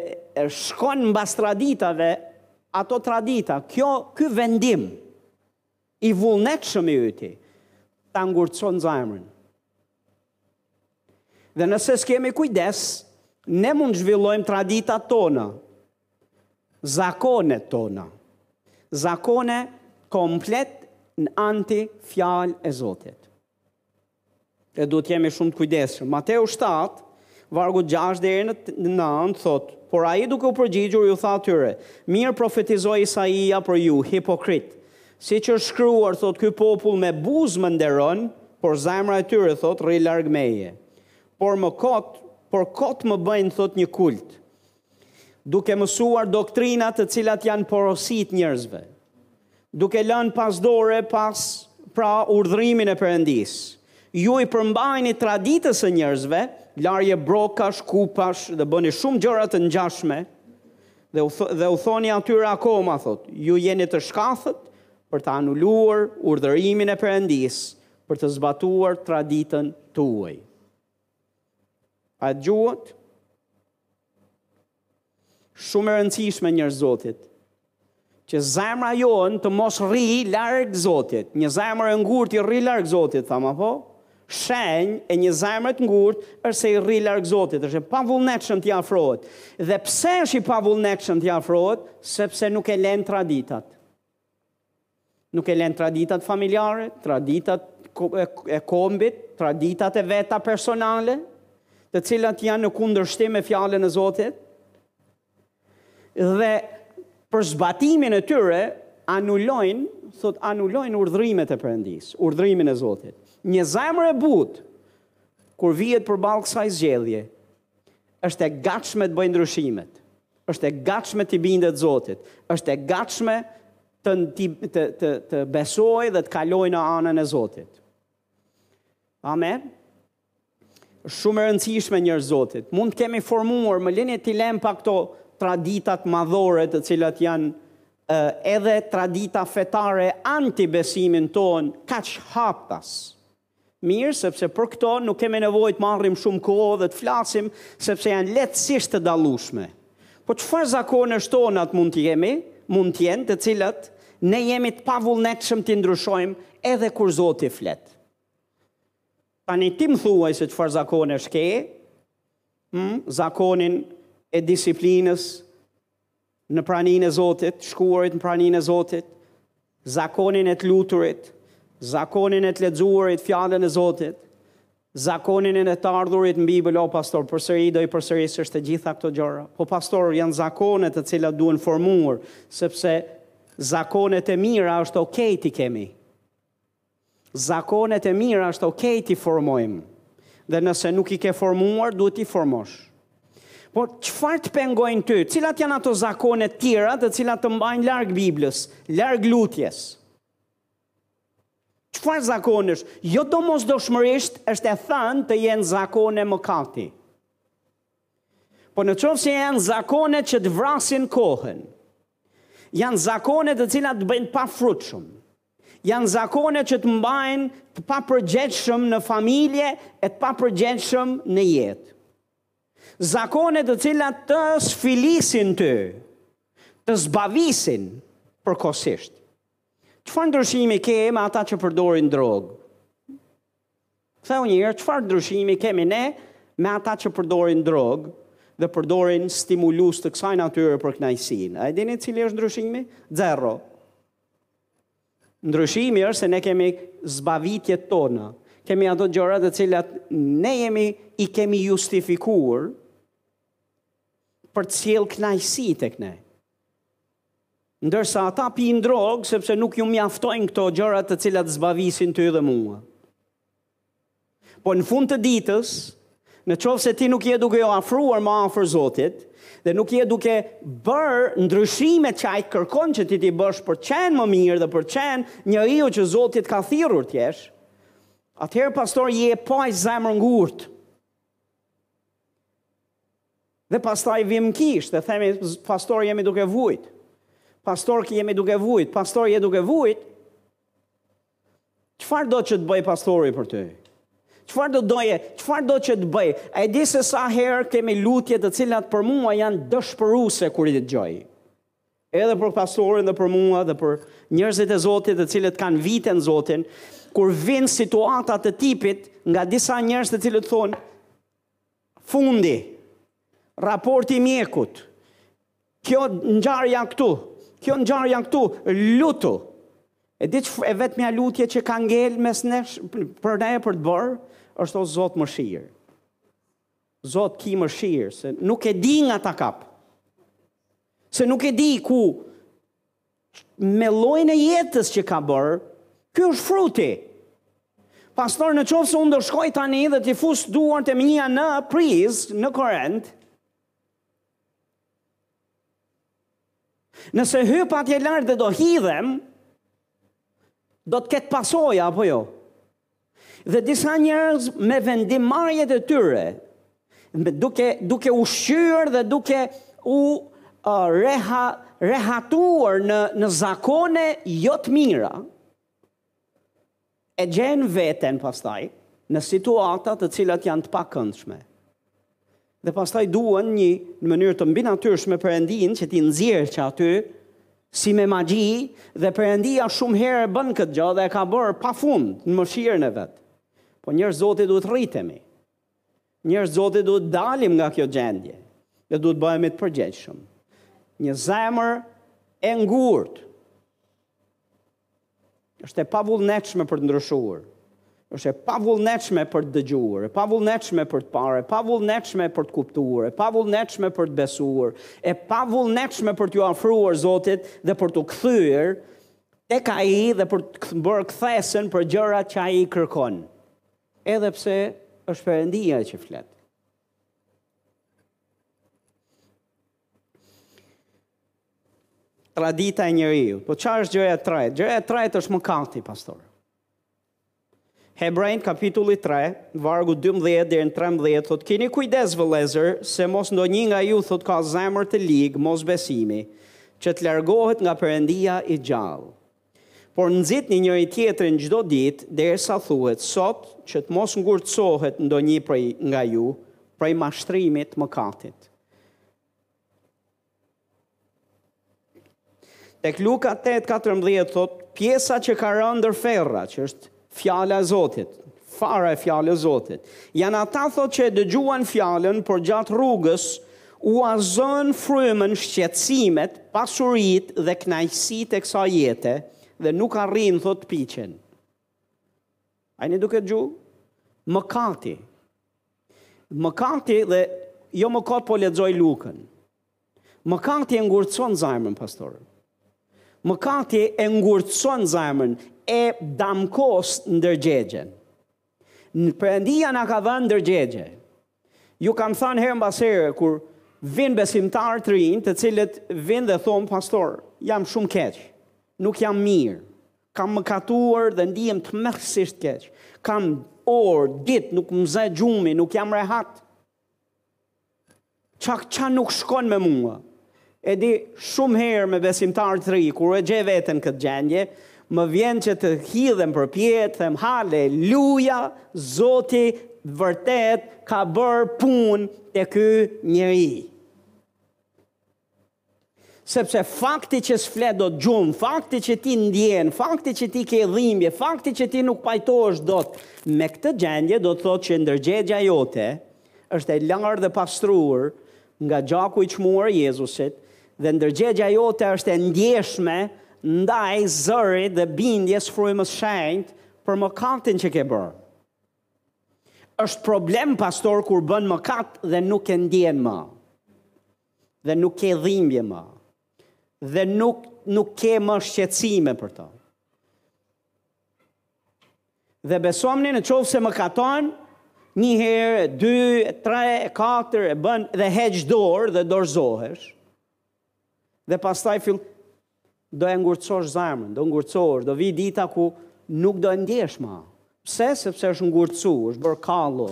A: shkon mbas traditave, ato tradita, kjo ky vendim I vullnetshëm i yti ta ngurtëson zemrën. Dhe nëse s'kemi kujdes, ne mund të zhvillojmë traditat tona, zakonet tona, zakone komplet në anti fjalë e Zotit. E duhet të jemi shumë të kujdesshëm. Mateu 7, vargu 6 deri në 9 thotë, por ai duke u përgjigjur iu tha atyre, mirë profetizoi Isaia për ju, hipokritë. Siç është shkruar, thotë ky popull me buzë më nderon, por zemra e tyre thotë rri larg meje. Por më kot, por kot më bëjnë thotë një kult. duke mësuar doktrina të cilat janë porosi të njerëzve, duke lënë pas dore pas pra urdhërimin e Perëndisë. Ju i përmbajni traditës së njerëzve, larje brokash, kupash dhe bëni shumë gjëra të ngjashme. Dhe u, dhe u thoni atyre akoma, thotë, ju jeni të shkathët për të anuluar urdhërimin e Perëndisë, për të zbatuar traditën tuaj. A e dëgjuat? Shumë e rëndësishme njerëz të Zotit, që zemra jonë të mos rri larg Zotit, një zemër e ngurtë i rri larg Zotit, thamë pra, shenjë e një zemre të ngurtë është se i rri larg Zotit, është i pavullnetshëm t'i afrohet, dhe pse është i pavullnetshëm t'i afrohet, sepse nuk e lënë traditat. Nuk e lënë traditat familjare, traditat e kombit, traditat e veta personale, të cilat janë në kundërshtim me fjalën e Zotit, dhe për zbatimin e tyre, anulojnë, thotë, anulojnë urdhrimet e Perëndisë, urdhrimin e Zotit. Një zemër e butë, kur vihet përballë kësaj zgjedhje, është e gatshme të bëjë ndryshimet, është e gatshme t'i bindet Zotit, është e gatshme të, të, të, të, të besojë dhe të kalojë në anën e Zotit. Amen? Shumë e rëndësishme njerëz Zotit. Mund të kemi formuar, më lini t'i lëmë pak këto traditat madhore të cilat janë eh, edhe tradita fetare anti besimin tonë, kaq haptas. Mirë, sepse për këto nuk kemi nevojë të marrim shumë kohë dhe të flasim, sepse janë lehtësisht të dallueshme. Po çfarë zakonesh tonat mund të jemi, mund të jenë, të cilat ne jemi të pavullnetshëm t'i ndryshojmë edhe kur Zoti flet? Tani ti më thuaj se çfarë zakonesh ke, hm, zakonin e disiplinës, Në praninë e Zotit, shkuarit në praninë e Zotit, zakonin e të luturit, zakonin e të lexuarit fjalën e Zotit, zakonin e të ardhurit në Bibël, o pastor, përsëri do i përsërisësh të gjitha këto gjëra. Po pastor, janë zakone të cilat duhen formuar, sepse zakonet e mira është okay t'i kemi. Zakonet e mira është ok t'i formojmë dhe nëse nuk i ke formuar duhet t'i formosh. Por çfarë të pengojnë ty? Cilat janë ato zakone të tjera të cilat të mbajnë larg Biblës, larg lutjes? Çfarë zakonesh? Jo domosdoshmërisht është e thënë të jenë zakone mëkati. Po në qofë se janë zakone që të vrasin kohën, janë zakone të cilat të bëjnë pafrutshëm, Janë zakone që të mbajnë të papërgjegjshëm në familje e të papërgjegjshëm në jetë. Zakone të cilat të sfilisin ty, të zbavisin përkohësisht. Çfarë ndryshimi ke me ata që përdorin drogë? Thuaj një herë, çfarë ndryshimi kemi ne me ata që përdorin drogë dhe përdorin stimulus të kësaj natyre për kënaqësinë? A e dini cili është ndryshimi? Zero. Ndryshimi është se ne kemi zbavitjet tona, kemi ato gjëra të cilat ne jemi i kemi justifikuar për të sjellë kënaqësi tek ne. Ndërsa ata pinë drogë sepse nuk iu mjaftojnë këto gjëra të cilat zbavisin ty dhe mua. Po në fund të ditës, në qoftë se ti nuk je duke iu afruar më afër Zotit, dhe nuk je duke bërë ndryshimet që ai të kërkon që ti t'i bësh për të qenë më mirë dhe për të qenë njeriu që Zoti të ka thirrur të jesh, atëherë pastor je po aq zemërngurtë. Dhe pastaj vijmë kishë, dhe themi pastor jemi duke vujt, pastor jemi duke vujt, pastor je duke vujt, Çfarë do që të bëj pastori për ty? Çfarë do doje? Çfarë do që të bëj? A e di se sa herë kemi lutje të cilat për mua janë dëshpëruese kur i dëgjoj? Edhe për pastorin dhe për mua dhe për njerëzit e Zotit të cilët kanë vite në Zotin, kur vin situata të tipit nga disa njerëz të cilët thonë Fundi, raporti i mjekut, kjo ngjarja këtu, kjo ngjarja këtu, lutu, e di që e vetmja lutje që ka ngel mes nesh për ne për të bërë, është o Zot mëshirë. Zot ki mëshirë, se nuk e di nga ta kap. Se nuk e di ku me llojin e jetës që ka bërë, ky është fruti. Pastor, në qoftë se unë do shkoj tani dhe t'i fus duart e mia në prizë, në korent, nëse hyp atje lartë dhe do hidhem, do të ketë pasoja, apo jo? Dhe disa njerëz me vendimmarrjet e tyre, duke, duke u ushqyer dhe duke u uh, reha rehatuar në në zakone jo të mira e gjejnë veten pastaj në situata të cilat janë të pakëndshme. Dhe pastaj duan një në mënyrë të mbinatyrshme Perëndinë që t'i nxjerrë që aty si me magji dhe Perëndia shumë herë e bën këtë gjë dhe e ka bërë pa fund në mëshirën e vet. Po njerëz të Zotit duhet rritemi. Njerëz të Zotit duhet dalim nga kjo gjendje dhe duhet bëhemi të përgjegjshëm. Një zemër e ngurtë Është e pavullnetshme për të ndryshuar. Është e pavullnetshme për të dëgjuar, e pavullnetshme për të parë, e pavullnetshme për të kuptuar, e pavullnetshme për të besuar, e pavullnetshme për t'iu afruar Zotit dhe për t'u kthyer tek Ai dhe për të bërë kthesën për gjërat që Ai kërkon. Edhe pse është Perëndia që flet. Tradita e njeriut. Po ça është gjëja e tretë? Gjëja e tretë është mëkati, pastor. Hebrenjve kapitulli 3, vargu 12 deri në 13, thotë, kini kujdes vëllezër, se mos ndonjë nga ju, thotë, ka zemër të ligë, mosbesimi, që të largohet nga Perëndia i gjallë. Por nxitni njëri-tjetrin çdo ditë derisa thuhet sot që të mos ngurtësohet ndonjë prej nga ju prej mashtrimit të mëkatit. Tek Luka tetë katërmbëdhjetë thotë pjesa që ka rënë ndër ferra, që është Fjala e Zotit, fara e fjalës së Zotit. Janë ata thotë që e dëgjuan fjalën, por gjatë rrugës ua zënë frymën shqetësimet, pasuritë dhe kënaqësitë e kësaj jete dhe nuk arrijnë thotë të piqen. A jeni duke dëgju? Mëkati. Mëkati dhe jo më kot po lexoj Lukën. Mëkati e ngurtëson zemrën, pastor. Mëkati e ngurcon zajmën, e damkos ndërgjegjen. Perëndia na ka dhënë ndërgjegje. Ju kam thënë herë mbas here, kur vijnë besimtarë të rinj, të cilët vijnë dhe thonë, pastor, jam shumë keq, nuk jam mirë, kam mëkatuar dhe ndihem tmerrësisht keq, kam orë, ditë, nuk më zë gjumi, nuk jam rehat, Ça, ça nuk shkon me mua? E di shumë herë me besimtarë të rinj, kur e gjej veten këtë gjendje, më vjen që të hidhem përpjetë, them haleluja, Zoti, vërtet, ka bërë punë te ky njeri. Sepse fakti që s'fle dot gjumë, fakti që ti ndjen, fakti që ti ke dhimbje, fakti që ti nuk pajtohesh dot me këtë gjendje do të thotë që ndërgjegja jote është e larë dhe pastruar nga gjaku i çmuar i Jezusit dhe ndërgjegja jote është e ndjeshme ndaj zërit dhe bindjes Frymës Shenjtë për mëkatin që ke bërë. Është problem pastor kur bën mëkat dhe nuk e ndjen më. dhe nuk ke dhimbje më dhe nuk nuk ke më shqetësime për to. Dhe besomni në qoftë se mëkaton, një herë, dy, tre, katër, e bën dhe heq dorë dhe dorëzohesh. Dhe pastaj fill do e ngurtësosh zemrën, do ngurtësosh, do vijë dita ku nuk do e ndjesh më. Pse? Sepse është ngurtësu, është bërë kallo.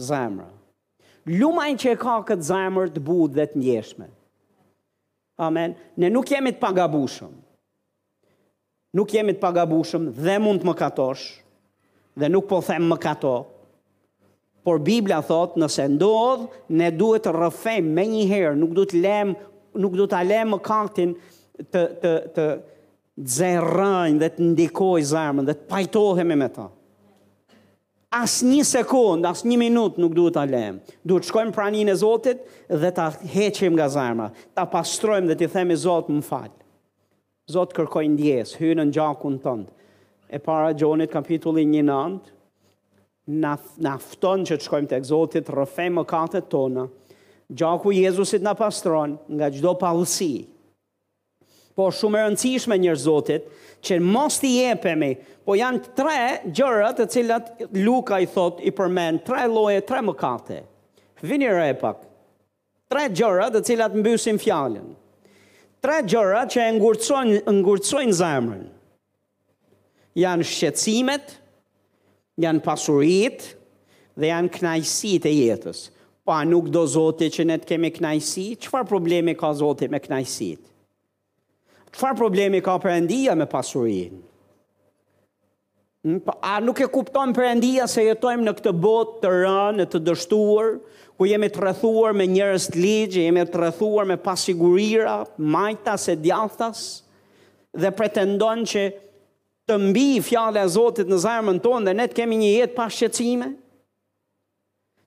A: Zemra. Lum ai që e ka këtë zemër të butë dhe të ndjeshme. Amen. Ne nuk jemi të pagabushëm. Nuk jemi të pagabushëm dhe mund të mëkatosh dhe nuk po them mëkato. Por Bibla thotë, nëse ndodh, ne duhet të rrëfejmë menjëherë, nuk duhet ta lëmë, nuk duhet ta lëmë mëkatin të, të, të zërë rrënjë dhe të ndikojë zemrën dhe të pajtohemi me to. Asnjë sekondë, asnjë minutë nuk duhet ta lëmë. Duhet të shkojmë në praninë e Zotit dhe ta heqim nga zemra, ta pastrojmë dhe t'i themi Zot më fal. Zot kërkoj ndjesë, hyj në gjakun tënd. E para Gjonit kapitulli 1 nëntë na fton që të shkojmë tek Zoti, të rrëfejmë mëkatet tona. Gjaku i Jezusit na pastron nga çdo paudhësi. Po shumë e rëndësishme njerëz të Zotit që mos t'i jepemi, po janë tre gjëra të cilat Luka i thotë, i përmend, tre lloje, tre mëkate. Vini re pak. Tre gjëra të cilat mbysin fjalën. Tre gjëra që e ngurtësojnë, ngurtësojnë zemrën. Janë shqetësimet, janë pasuritë dhe janë kënaqësitë e jetës. Po a nuk do Zoti që ne të kemi kënaqësi? Çfarë problemi ka Zoti me kënaqësitë? Çfarë problemi ka Perëndia me pasurinë? Hm, po a nuk e kupton Perëndia se jetojmë në këtë botë të rënë, të dështuar, ku jemi të rrethuar me njerëz të ligj, jemi të rrethuar me pasiguri, majtas e djathtas? dhe pretendon që të mbijë fjala e Zotit në zemrën tonë dhe ne të kemi një jetë pa shqetësime?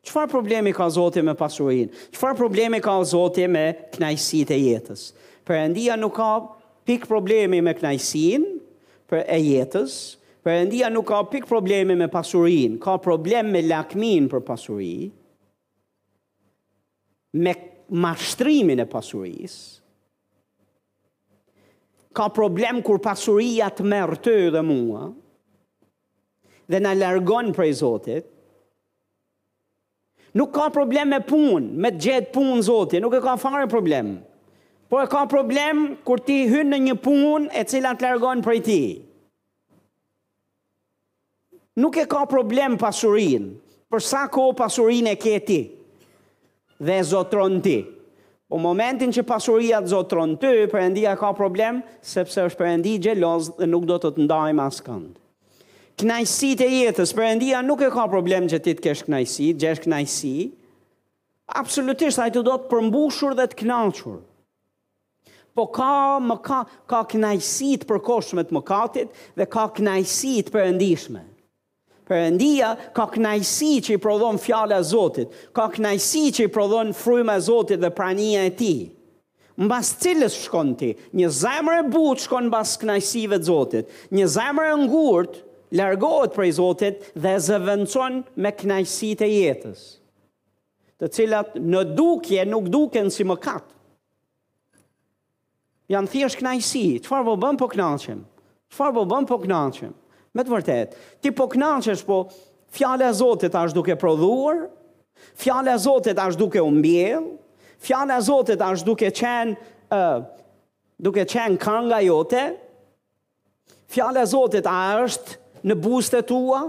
A: Çfarë problemi ka Zoti me pasurinë? Çfarë problemi ka Zoti me kënaqësitë e jetës? Perëndia nuk ka pikë problemi me kënaqësinë e jetës, Perëndia nuk ka pikë problemi me pasurinë, ka problem me lakminë për pasuri, me mashtrimin e pasurisë, Ka problem kur pasuria të merr ty dhe mua dhe na largon prej Zotit. Nuk ka problem me punë, me të gjetë punë Zoti, nuk e ka fare problem. Po e ka problem kur ti hyn në një punë e cila të largon prej tij. Nuk e ka problem pasurinë, për sa kohë pasurinë e ke ti dhe e zotëron ti. Po momentin që pasuria të zotëron ty, Perëndia ka problem, sepse është Perëndi xheloz dhe nuk do të të ndajë me askënd. Kënaqësitë e jetës, Perëndia nuk e ka problem që ti të kesh kënaqësi, të gjesh kënaqësi. Absolutisht ai të do të përmbushur dhe të kënaqur. Po ka mëka, ka kënaqësi të përkohshme të mëkatit dhe ka kënaqësi të perëndishme. Perëndia ka kënaqësi që i prodhon fjala e Zotit, ka kënaqësi që i prodhon fryma e Zotit dhe prania e Tij. Mbas cilës shkon ti? Një zemër e butë shkon mbas kënaqësive të Zotit. Një zemër e ngurtë largohet prej Zotit dhe e zëvendëson me kënaqësitë e jetës. të cilat në dukje nuk duken si mëkat. Janë thjesht kënaqësi. Çfarë po bën po kënaqem. Çfarë po bën po kënaqem. Me të vërtetë, ti po kënaqesh po fjala e Zotit ashtë duke prodhuar, fjala e Zotit ashtë duke u mbjellë, fjala e Zotit ashtë duke qenë ë uh, duke qenë kanga jote, Fjala e Zotit a është në buzët e tua?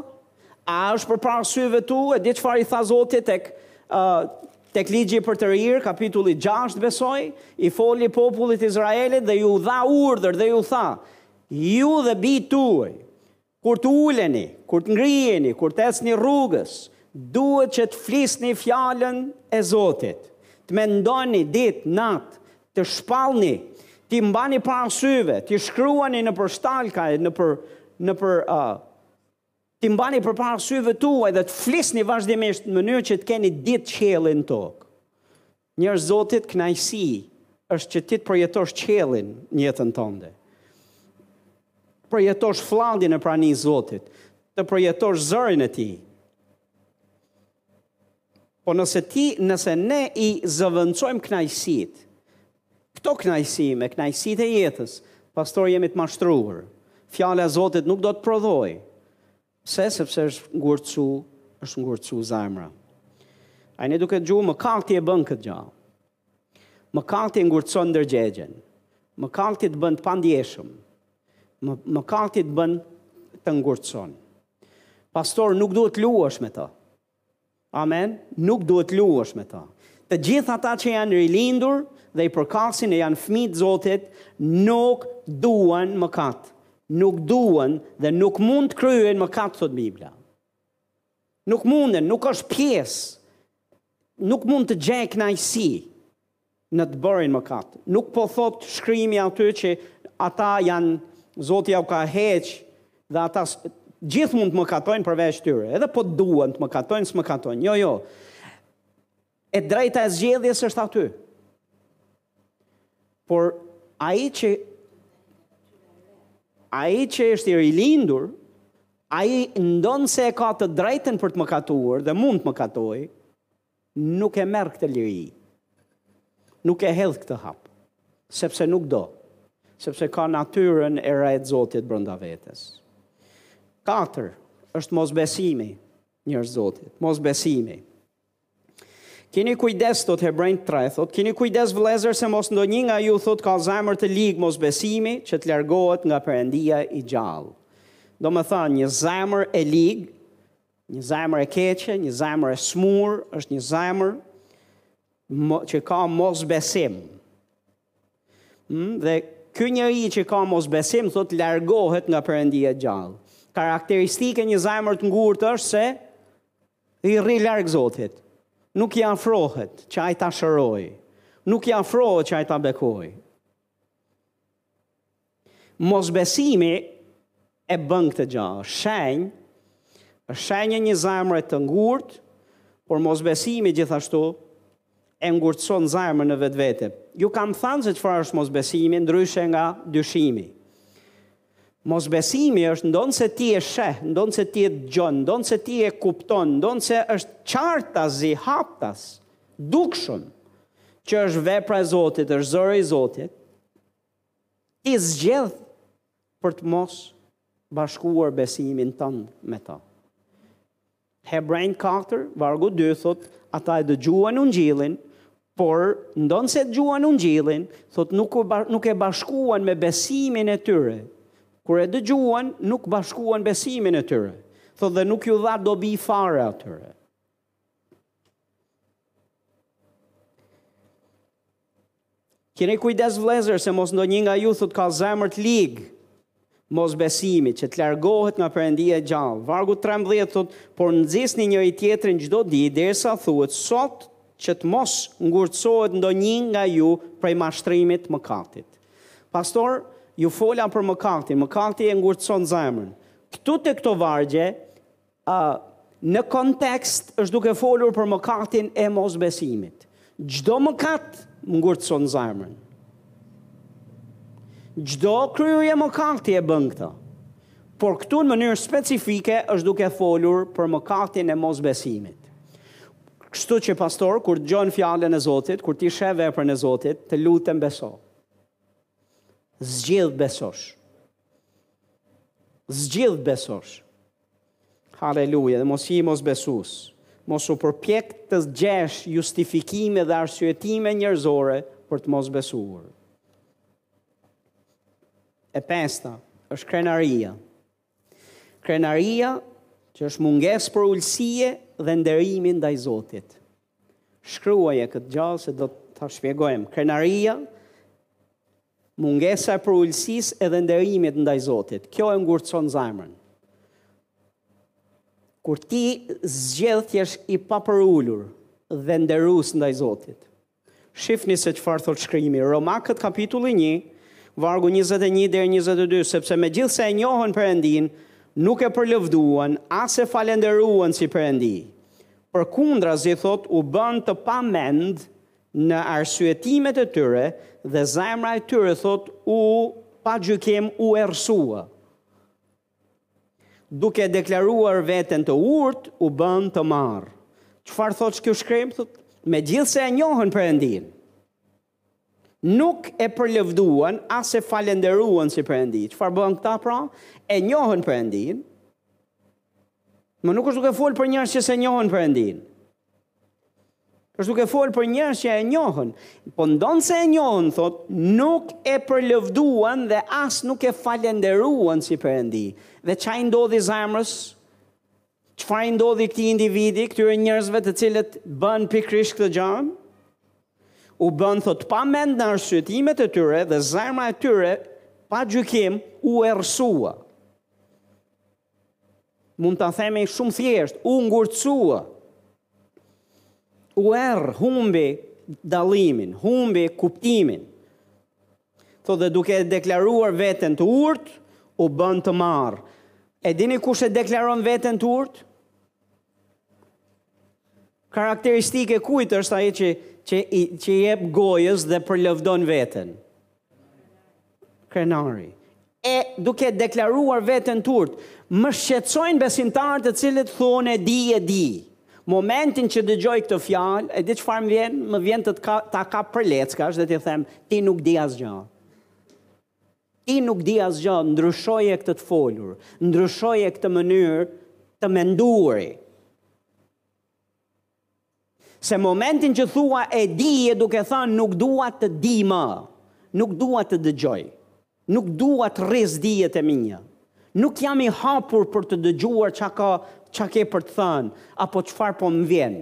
A: A është përpara syve tu? E di çfarë i tha Zoti tek uh, tek Ligji i Përtërirë, kapitulli 6 besoj, i foli popullit Izraelit dhe iu dha urdhër dhe iu tha, ju dhe bijtë tuaj, kur të uleni, kur të ngrijeni, kur të ecni rrugës, duhet që të flisni fjalën e Zotit, të mendoni ditë, natë, të shpallni, t'i mbani para syve, t'i shkruani nëpër shtalka, nëpër, nëpër, uh, t'i mbani përpara syve tuaj dhe të flisni vazhdimisht në mënyrë që të keni ditë qiellin në tokë. Njeri i Zotit, kënaqësi është që ti të përjetosh qiellin në jetën tënde. Të përjetosh flladin e pranisë Zotit, të përjetosh zërin e tij. Po nëse ti, nëse ne i zëvendësojmë kënaqësitë, këto kënaqësi me kënaqësitë e jetës, pastor jemi të mashtruar, fjala e Zotit nuk do të prodhojë, se sepse është ngurtësu, është ngurtësu zemra. A jeni duke dëgju? Mëkati e bën këtë gja. Mëkati e ngurtëson ndërgjegjen. Mëkati të bën të pandjeshëm. Më, mëkati të bën të ngurtëson. Pastor, nuk duhet të luash me të. Amen. Nuk duhet të luash me të. Të gjithë ata që janë rilindur dhe i përkasin e janë fëmijë të Zotit, nuk duan mëkat. Nuk duan dhe nuk mund të kryejnë mëkat, thotë Bibla. Nuk munden, nuk është pjesë, nuk mund të gjejë kënaqësi në të bërit mëkat. Nuk po thotë shkrimi aty që ata janë Zoti ua ka heq dhe ata gjithë mund të mëkatojnë përveç tyre. Edhe po duan të mëkatojnë, s'mëkatojnë. Jo, jo. E drejta e zgjedhjes është aty. Por ai që ai që është i rilindur, ai ndonëse e ka të drejtën për të mëkatuar dhe mund të mëkatojë, nuk e merr këtë liri. Nuk e hedh këtë hap, sepse nuk do, sepse ka natyrën e re të Zotit brenda vetes. Katër, është mosbesimi, njeri i Zotit, mosbesimi. Kini kujdes, thotë Hebrenjtë 3, thotë, kini kujdes vëllezër se mos ndonjë nga ju, thotë, ka zemër të ligë mosbesimi që të largohet nga Perëndia i gjallë. Domethënë, një zemër e ligë, një zemër e keqe, një zemër e smurë, është një zemër që ka mosbesim. Hmm? Dhe ky njeri që ka mosbesim, thotë, largohet nga Perëndia i gjallë. Karakteristikë e një zemër të ngurtë është se I rri larg Zotit. Nuk i afrohet që ai ta shërojë. Nuk i afrohet që ai ta bekojë. Mosbesimi e bën këtë gjë. Shenjë, shenjë e një zemre të ngurtë, por mosbesimi gjithashtu e ngurtëson zemrën në vetvete. Ju kam thënë se çfarë është mosbesimi, ndryshe nga dyshimi. Mosbesimi është ndonëse ti e sheh, ndonëse ti e dëgjon, ndonëse ti e kupton, ndonëse është qartazi, haptas, dukshëm, që është vepra e Zotit, është zëri i Zotit, ti zgjedh për të mos bashkuar besimin tënd me ta. Hebrenjve katër, vargu dy thotë, ata e dëgjuan ungjillin, por ndonëse e dëgjuan ungjillin, thotë nuk nuk e bashkuan me besimin e tyre. Kur e dëgjuan, nuk bashkuan besimin e tyre. Thotë dhe nuk ju dha dobi fare atyre. Kini kujdes vëllezër se mos ndonjë nga ju thotë ka zemër të ligë, mosbesimi, që të largohet nga Perëndia e gjallë. Vargu 13 thotë, por nxisni njëri-tjetrin çdo ditë, derisa thuhet sot që të mos ngurtësohet ndonjë nga ju prej mashtrimit të mëkatit. Pastor, ju fola për mëkatin, mëkati e ngurtëson zemrën. Këtu të këto vargje, Ë, në kontekst është duke folur për mëkatin e mosbesimit. Çdo mëkat ngurtëson zemrën. Çdo kryerje mëkati e bën këtë. Por këtu në mënyrë specifike është duke folur për mëkatin e mosbesimit. Kështu që pastor, kur dëgjon fjalën e Zotit, kur ti sheh veprën e Zotit, të lutem beso. Zgjidh të besosh. Zgjidh të besosh. Haleluja dhe mos ji mosbesues. Mos u përpjek të gjesh justifikime dhe arsyetime njerëzore për të mos besuar. E pesta, është krenaria. Krenaria që është mungesë përulësie dhe nderimi ndaj Zotit. Shkruaje këtë gjë se do ta shpjegojmë. Krenaria, mungesa e përulësisë edhe nderimit ndaj Zotit. Kjo e ngurtëson zemrën. Kur ti zgjedh të jesh i papërulur dhe nderues ndaj Zotit. Shifni se çfarë thotë shkrimi. Romakët kapitulli 1, vargu 21 deri 22, sepse megjithëse e njohën Perëndinë, nuk e përlëvduan, as e falënderuan si Perëndi. Përkundrazi thotë u bënë të pamend në arsyetimet e tyre dhe zemra e tyre thotë e pa gjykim u errësua. Duke deklaruar veten të urtë u bënë të marrë. Çfarë thotë ky shkrim thotë megjithëse e njohën Perëndinë. Nuk e përlëvduan as e falenderuan si Perëndi. Çfarë bënë këta pra? E njohën Perëndin. Më nuk është duke fol për njerëz që s'e njohën Perëndin. Është duke fol për njerëz që e njohën. Po ndonëse e njohën, thot, nuk e përlëvduan dhe as nuk e falenderuan si Perëndi. Dhe ça i ndodhi zemrës? Çfarë i ndodhi këtij individi, këtyre njerëzve të cilët bën pikërisht këtë gjë? U bën thot pa mend në arsyetimet e tyre dhe zemra e tyre pa gjykim u errësua. Mund ta themi shumë thjesht, u ngurtësua. U err, humbi dallimin, humbi kuptimin. Thotë dhe duke e deklaruar veten të urtë, u bën të marrë. E dini kush e deklaron veten të urtë? Karakteristike kujt është ajo që që i që i jep gojës dhe përlëvdon veten. Krenari. e duke deklaruar veten të urtë, më shqetësojnë besimtarët të cilët thonë e di e di. Momentin që dëgjoj këtë fjalë, e di çfarë më vjen, më vjen ta ta kap për leckash dhe t'i them, ti nuk di asgjë. Ti nuk di asgjë, ndryshoje këtë të folur, ndryshoje këtë mënyrë të menduari. Se momentin që thua e di je duke thënë nuk dua të di më. Nuk dua të dëgjoj. Nuk dua të rris dijet e mia. Nuk jam i hapur për të dëgjuar ça ka ça ke për të thënë apo çfarë po më vjen.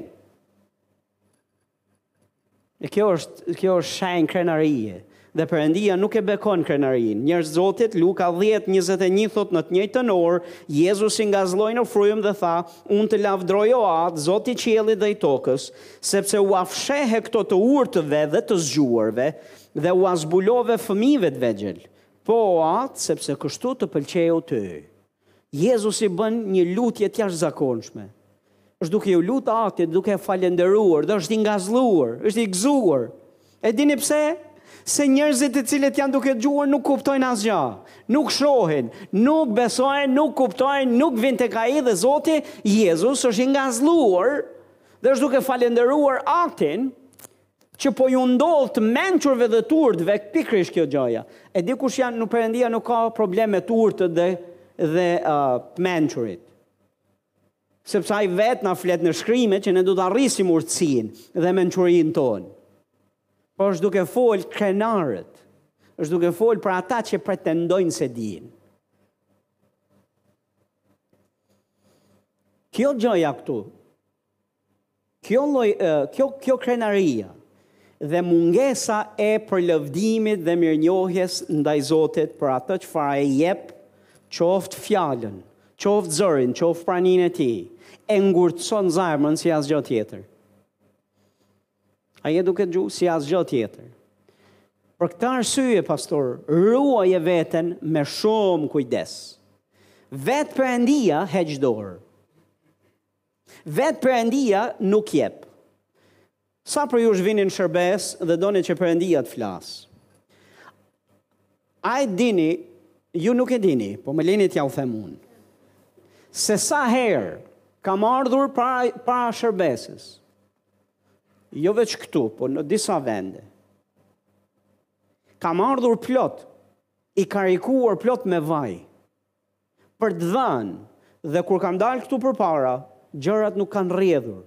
A: E kjo është, kjo është shenjë krenarie. Dhe Perëndia nuk e bekon krenarin. Njerëz të Zotit, Luka 10, 21, thot në të njëjtën orë, Jezusi ngazëlloi në frymë dhe tha, unë të lavdroj o Atë, Zot i qiellit dhe i tokës, sepse ua fshehe këto të urtëve dhe të zgjuarve, dhe ua zbulove fëmijëve të vegjël. Po o Atë, sepse kështu të pëlqeu ty. Jezusi bën një lutje të jashtëzakonshme. Është duke iu lutë Atit, duke e falënderuar, dhe është i ngazëlluar, është i gëzuar. E dini pse? Se njerëzit të cilët janë duke dëgjuar nuk kuptojnë asgjë, nuk shohin, nuk besojnë, nuk kuptojnë, nuk vin tek ai dhe Zoti Jezus është i ngazëlluar dhe është duke falënderuar Atin Që po ju ndodh të mençurve dhe t'urtëve pikërisht kjo gjëja. E di kush janë, Perëndia nuk ka problem me t'urtët dhe dhe të mençurit. Sepse ai vetë na flet në shkrime që ne do ta rrisim urtësinë dhe mençurinë tonë. Po është duke fol për krenarët. Është duke fol për ata që pretendojnë se dinë. Kjo gjëja këtu Kjo lloj kjo kjo krenaria dhe mungesa e përlëvdimit dhe mirënjohjes ndaj Zotit për atë çfarë ai jep, qoftë fjalën, qoftë zërin, qoftë praninë e Tij, e ngurtëson zemrën si asgjë tjetër. A je duke dëgju, si asgjë tjetër. Për këtë arsye, pastor, ruaje veten me shumë kujdes. Vetë Perëndia heq dorë. Vetë Perëndia nuk jep. Sa prej jush vini në shërbesë dhe doni që Perëndia të flasë. A e dini, ju nuk e dini, po më lini t'jua them unë. Se sa herë kam ardhur para para shërbesës. Jo veç këtu, po në disa vende. Kam ardhur plot i karikuar plot me vaj. për të dhënë dhe kur kam dalë këtu përpara, gjërat nuk kanë rrjedhur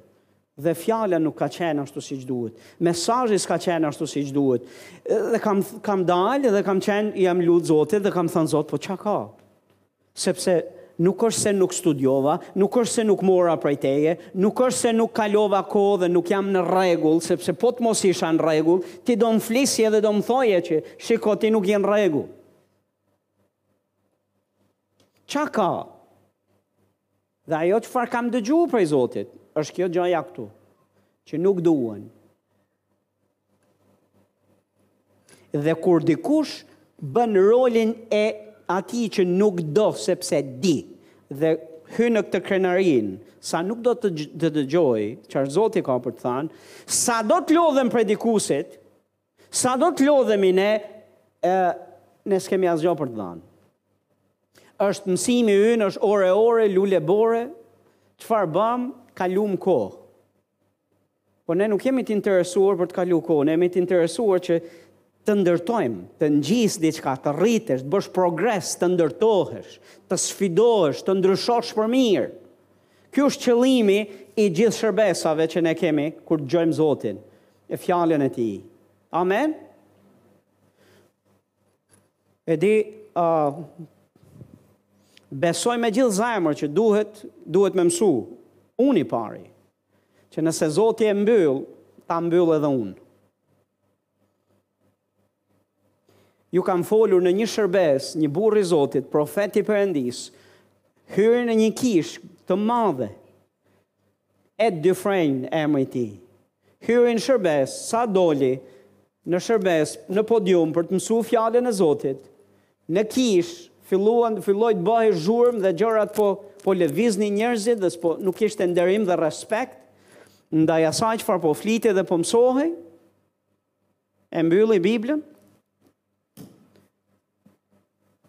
A: dhe fjala nuk ka qenë ashtu siç duhet. Mesazhi s'ka qenë ashtu siç duhet. Dhe kam kam dalë dhe kam qenë jam lut Zotit dhe kam thënë Zot, po ça ka? Sepse nuk është se nuk studiova, nuk është se nuk mora prej teje, nuk është se nuk kalova kohë dhe nuk jam në rregull, sepse po të mos isha në rregull, ti do më flisje dhe do më thoje që shiko ti nuk je në rregull. Ça ka? Dhe ajo çfarë kam dëgju prej Zotit, është kjo gjaja këtu, që nuk duen. Dhe kur dikush bën rolin e atij që nuk do, sepse di, dhe hyn në këtë krenarinë, sa nuk do të dëgjojë çfarë Zoti ka për të thanë, sado të lodhen predikuesit, Sado të lodhemi ne, e, ne s'kemi asgjo për të dhanë. Është mësimi ynë, është ore ore, lule bore, çfarë bamë, kalum kohë. Po ne nuk jemi të interesuar për të kalu kohë, ne jemi të interesuar që të ndërtojmë, të ngjisë diçka, të rritesh, të bësh progres, të ndërtohesh, të sfidohesh, të ndryshosh për mirë. Ky është qëllimi i gjithë shërbesave që ne kemi kur dëgjojmë Zotin. E fjalën e tij. Amen. E di, uh, besoj me gjithë zemër që duhet, duhet me mësu, unë i pari, që nëse Zoti e mbyll, ta mbyll edhe unë. Ju kam folur në një shërbesë, një burrë i Zotit, profet i Perëndisë, hyri në një kishë të madhe. Ed Dufresne emri i tij. Hyri në shërbesë, sa doli në shërbesë, në podium për të mësu fjalën e Zotit. Në kishë filluan filloi të bëhej zhurmë dhe gjërat po po lëviznin njerëzit dhe po nuk kishte nderim dhe respekt ndaj asaj çfarë po flitej dhe po mësohej. E mbylli Biblën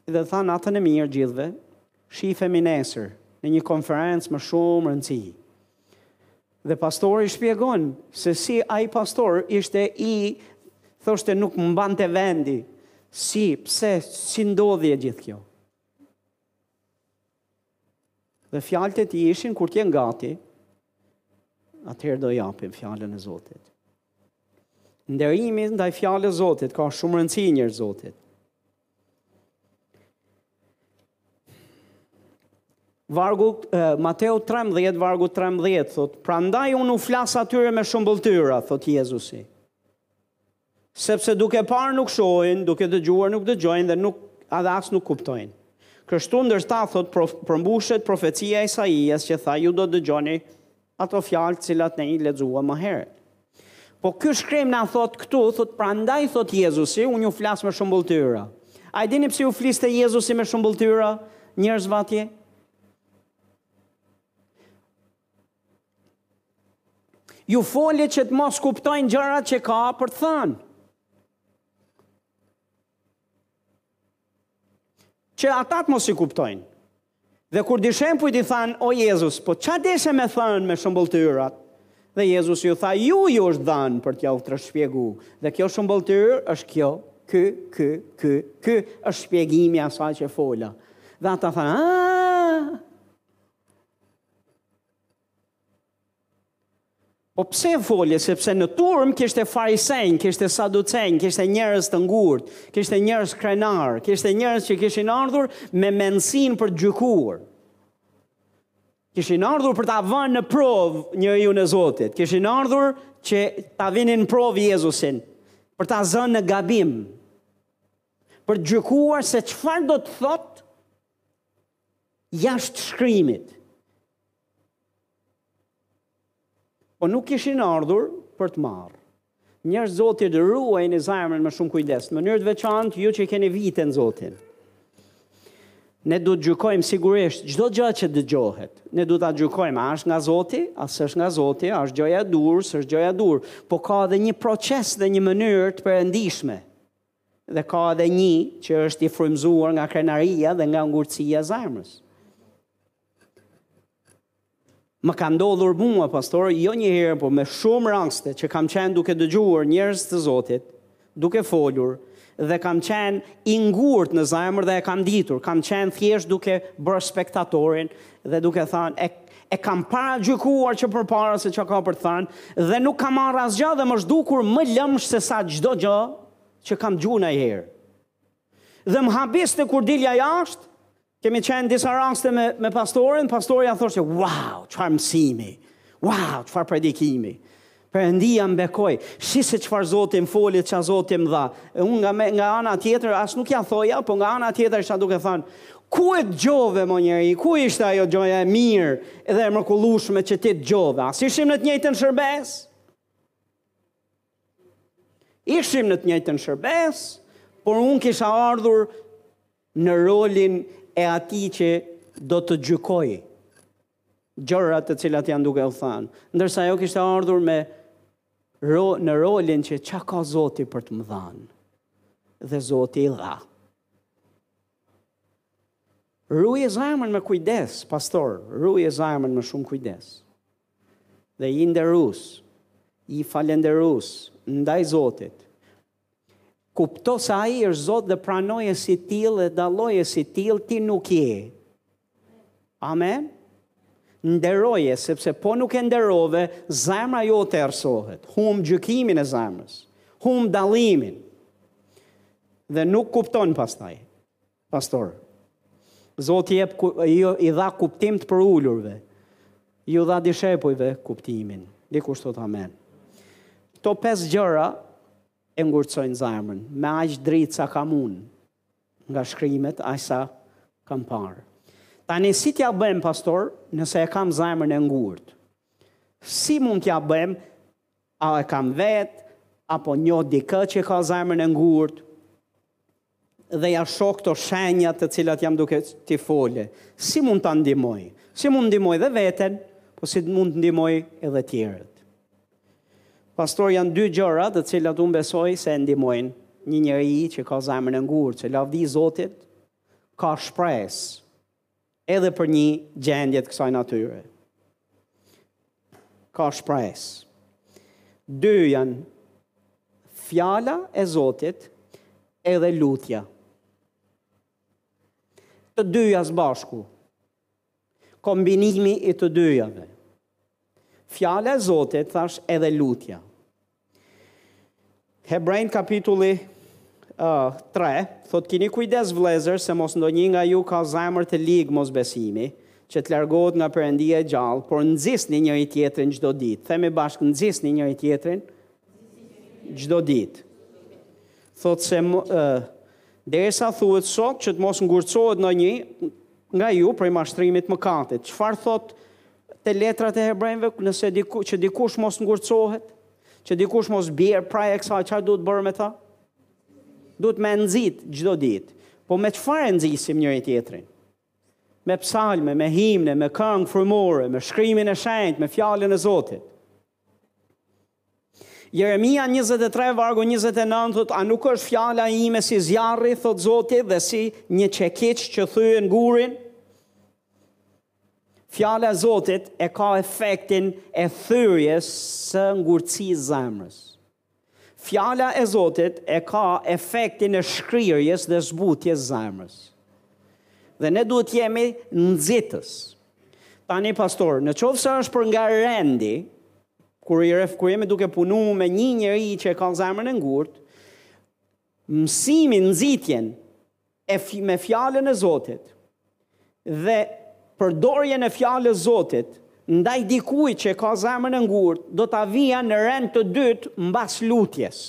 A: dhe tha natën e mirë gjithve, shifemi nesër në një konferencë me shumë rëndësi. Dhe pastori shpjegon se si ai pastor ishte i thoshte nuk mbante vendi, si, pse, si ndodhi e gjithë kjo. Dhe fjalët e tij ishin kur të jenë gati, atëherë do japim fjalën e Zotit. Nderimi ndaj fjalës së Zotit ka shumë rëndësi njerëz të Zotit. Vargu, eh, Mateu 13, vargu 13, thotë, prandaj unë u flas atyre me shëmbëlltyra, thotë Jezusi. Sepse duke parë nuk shohin, duke dëgjuar nuk dëgjojnë dhe nuk edhe as nuk kuptojnë. Kështu ndër ta thotë prof, përmbushet profecia e Isaias që tha ju do dëgjoni ato fjalë të cilat ne i lexuam më herët. Po ky shkrim na thotë këtu, thotë prandaj thotë Jezusi, unë u flas me shëmbëlltyra. A e dini pse iu fliste Jezusi me shëmbëlltyra njerëzve atje? Iu folte që të mos kuptojnë gjërat që ka për të thënë. Që ata të mos i kuptojnë. Dhe kur dishepujt i thanë, o Jezus, po ça deshe me thënë me shëmbëlltyrat? Dhe Jezusi iu tha, ju ju është dhanë për t'jua shpjegu. Dhe kjo shëmbëlltyrë është kjo, ky, ky, ky, ky është shpjegimi i asaj që fola. Dhe ata thanë, aaa, Po pse folje, sepse në turmë kishte farisenj, kishte saducenj, kishte njerëz të ngurtë, kishte njerëz krenarë, kishte njerëz që kishin ardhur me mendësin për të gjykuar. Kishin ardhur për ta vënë në provë njeriun e Zotit. Kishin ardhur që ta vinin në provë Jezusin, për ta zënë në gabim, për të gjykuar se çfarë do të thotë jashtë shkrimit. Po nuk kishin ardhur për të marrë. Njerëz Zoti, ruajeni zemrën me shumë kujdes. Në mënyrë të veçantë, ju që keni vite në Zotin. Ne duhet të gjykojmë sigurisht çdo gjë që dëgjohet. Ne duhet ta gjykojmë, a është nga Zoti, a s'është nga Zoti, a është gjëja e duhur, s'është gjëja e duhur. Po ka edhe një proces dhe një mënyrë të perëndishme. Dhe ka edhe nji që është i frymëzuar nga krenaria dhe nga ngurtësia e zemrës. Më ka ndodhur mua, pastor, jo një herë, po me shumë raste që kam qenë duke dëgjuar njerëz të Zotit, duke folur dhe kam qenë i ngurtë në zemër dhe e kam ditur, kam qenë thjesht duke bërë spektatorin dhe duke thënë e E kam paragjykuar që përpara se çka ka për të thënë dhe nuk kam marrë asgjë dhe më është dukur më lëmsh sesa çdo gjë që kam dëgjuar ndonjëherë. Dhe më habiste kur dilja jashtë, kemi qenë disa raste me me pastorin, pastorja thoshte, "Wow, çfarë mësimi! Wow, çfarë predikimi!" Perëndia më bekoi. Shih se çfarë Zoti më foli, ça Zoti më dha. E unë nga, nga ana tjetër, as nuk ja thoja, po nga ana tjetër isha duke thënë, ku e dëgjove mo njeri, ku ishte ajo gjëja e mirë dhe e mrekullushme që ti dëgjove, a s'ishim në të njëjtën shërbes? Ishim në të njëjtën shërbesë, por unë kisha ardhur në rolin e atij që do të gjykoj gjërat të cilat janë duke u thënë, ndërsa ajo kishte ardhur me ro, në rolin që ça ka Zoti për të më dhanë, dhe Zoti i dha. Ruje zemrën me kujdes, pastor, ruje zemrën me shumë kujdes. Ji nderues, ji falënderues, ndaj Zotit, Kupto se Ai është Zot dhe pranoje si tillë dhe dalloje si tillë, ti nuk je. Amen? Nderoje, sepse po nuk e nderove, zemra jote errësohet, humb gjykimin e zemrës, humb dallimin, dhe nuk kupton pastaj. Pastor. Zoti jep ku, jo, i dha kuptim të përulurve. Iu dha dishepujve kuptimin. Dikush thotë amen. Këto pesë gjëra e ngurtësojnë zemrën, me aq dritë sa kam unë nga shkrimet, aq sa kam parë. Tani si t'ja bëjmë pastor, nëse e kam zemrën e ngurtë? Si mund t'ja bëjmë? A e kam vetë apo njoh dikë që ka zemrën e ngurtë? dhe ia shoh këto shenja të cilat jam duke t'i fole, si mund ta ndihmoj? Si mund ndihmoj dhe veten, po si mund të ndihmoj edhe tjerët? Pastor janë dy gjëra të cilat unë besoj se e ndihmojnë një njeri që ka zemrën e ngurtë, që lavdi Zotit ka shpresë. Edhe për një gjendje të kësaj natyre. Ka shpresë. Dy janë fjala e Zotit edhe lutja. Të dyja së bashku. Kombinimi i të dyjave. Fjala e Zotit thashë edhe lutja. Hebrenjtë kapitulli uh, 3, thotë kini kujdes vëllezër se mos ndonjë nga ju ka zemër të ligë mosbesimi, që të largohet nga Perëndia e gjallë, por nxisni njëri-tjetrin çdo ditë. Themi bashkë nxisni njëri-tjetrin çdo ditë. Thotë se uh, derisa thuhet sot që të mos ngurtësohet ndonjë nga ju prej mashtrimit të mëkatit. Çfarë thotë Te letrat e hebrenjve, nëse diku, që dikush mos ngurtësohet, që dikush mos bjerë pre e kësaj, çarë duhet bërë me ta? Duhet me nxit çdo ditë. Po me çfarë e nxisim njëri-tjetrin? Me psalme, me himne, me këngë frymore, me shkrimin e shenjtë, me fjalën e Zotit. Jeremia 23 vargu 29 thotë, a nuk është fjala ime si zjarri, thotë Zoti, dhe si një çekiç që thyen gurin? Fjala e Zotit e ka efektin e thyerjes së ngurtësisë së zemrës. Fjala e Zotit e ka efektin e shkrirjes dhe zbutjes zemrës. Dhe ne duhet të jemi nxitës. Tani, pastor, në qoftë se është për nga rendi, Kur i ref kur jemi duke punu me një njeri që e ka zemrën e ngurtë, mësimin, nxitjen me fjalën e Zotit dhe përdorjen e fjalës Zotit ndaj dikujt që e ka zemrën e ngurtë, do ta vija në rend të dytë mbas lutjes.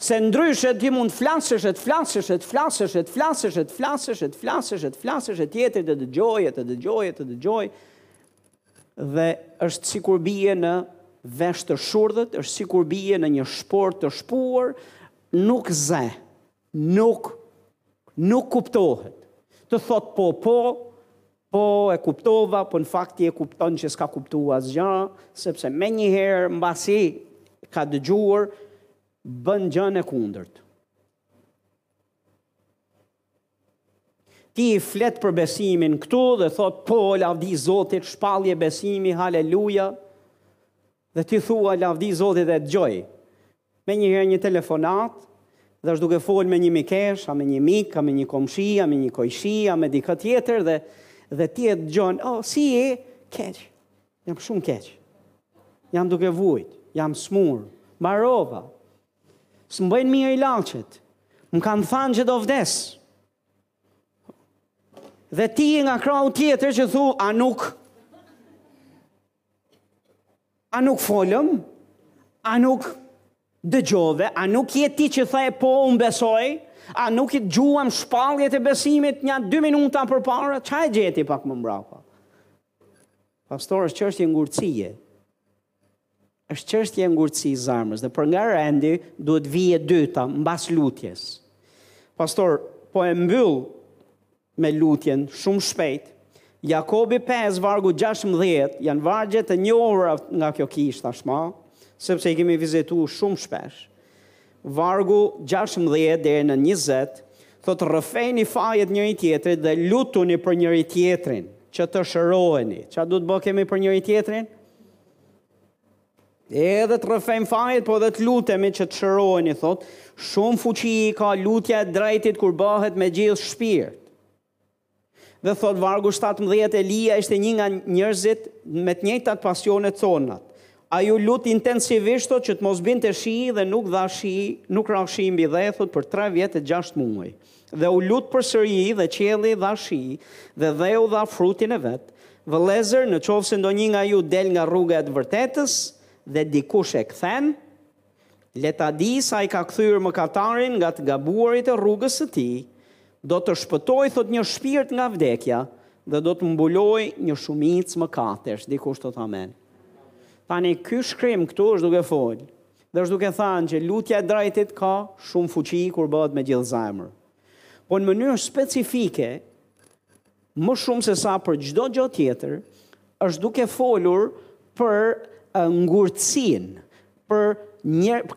A: Se ndryshe ti mund të flasësh e të flasësh e të flasësh e të flasësh e të flasësh e të flasësh e të flasësh e tjetri të dëgjojë e të dëgjojë e të dëgjojë dhe është sikur bie në vesh të shurdhët, është sikur bie në një shportë të shpuar, nuk zë. Nuk, nuk kuptohet. Të thotë po, po, po e kuptova, po në fakt ti e kupton që s'ka kuptua asgjë, sepse menjëherë mbasi ka dëgjuar, bën gjënë e kundërt. Ti i flet për besimin këtu dhe thotë po lavdi Zotit, shpallje besimi, haleluja. Dhe ti thua lavdi Zotit e dëgjoi. Menjëherë një telefonatë dhe është duke folë me një mikeshë, a me një mik, a me një komshi, a me një kojshi, a me dikë tjetër dhe dhe ti e dëgjon, "Oh, si je?" Keq. Jam shumë keq. Jam duke vujt, jam smur, mbarova. S'më bëjnë mirë ilaçet. Më kanë thënë që do vdes. Dhe ti nga krahu tjetër që thua, "A nuk A nuk folëm? A nuk dëgjove? A nuk je ti që the po unë besoj? A nuk i dëgjuam shpalljet e besimit nja dy minuta përpara? Ça e gjeti pak më mbrapa? Pastor, është çështje ngurtësie. është çështje e ngurtësisë zemrës. Dhe për nga rendi, duhet vijë e dyta, mbas lutjes. Pastor, po e mbyll me lutjen, shumë shpejt. Jakobi pesë, vargu gjashtëmbëdhjetë, janë vargje të njohura nga kjo kishë tashmë, sepse i kemi vizitu shumë shpesh. Vargu gjashtëmbëdhjetë deri në njëzet, thotë rrëfejni fajet njëri-tjetrit dhe lutuni për njëri-tjetrin, që të shëroheni. Ça duhet të bëjmë për njëri-tjetrin? Edhe të rrëfejmë fajet, po edhe të lutemi që të shëroheni, thotë, shumë fuqi ka lutja e drejtit kur bëhet me gjithë shpirt. Dhe thotë vargu 17, Elia ishte një nga njerëzit me të njëjtat pasionet tona. Ai u lut intensivisht që të mos binte shi dhe nuk dha shi, nuk ra shi mbi dhe, thotë, për tre vjet e gjashtë muaj. Dhe u lut përsëri dhe qielli dha shi, dhe dheu dha frutin e vet. Vëllezër, në qoftë se ndonjë nga ju del nga rruga e të vërtetës dhe dikush e kthen, le ta dijë se ai ka kthyer mëkatarin nga të gabuarit e rrugës së tij, do të shpëtojë, thotë, një shpirt nga vdekja dhe do të mbulojë një shumicë mëkatesh. Dikush thotë amen. Tani ky shkrim këtu është duke folë Dhe është duke thënë që lutja e drejtit ka shumë fuqi kur bëhet me gjithë zemër. Po në mënyrë specifike, më shumë sesa për çdo gjë tjetër, është duke folur për ngurtësinë, për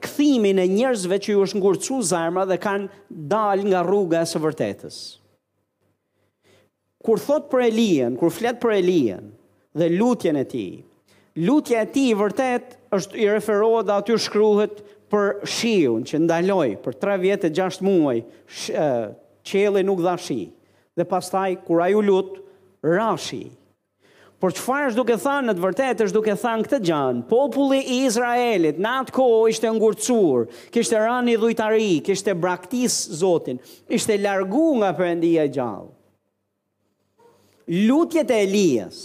A: kthimin e njerëzve që ju është ngurtësu zemra dhe kanë dalë nga rruga e së vërtetës. Kur thotë për Elijën, kur flet për Elijën dhe lutjen e tij, lutja e tij vërtet është i referohet dhe aty shkruhet për shiun që ndaloi për 3 vjet e 6 muaj, qielli nuk dha shi. Dhe pastaj kur ai u lut, ra shi. Por çfarë është duke thënë në të vërtetë është duke thënë këtë gjënë, populli i Izraelit në atë kohë ishte ngurcur, kishte rënë në idhujtari, kishte braktis Zotin, ishte largu nga Perëndia e gjallë. Lutjet e Elias,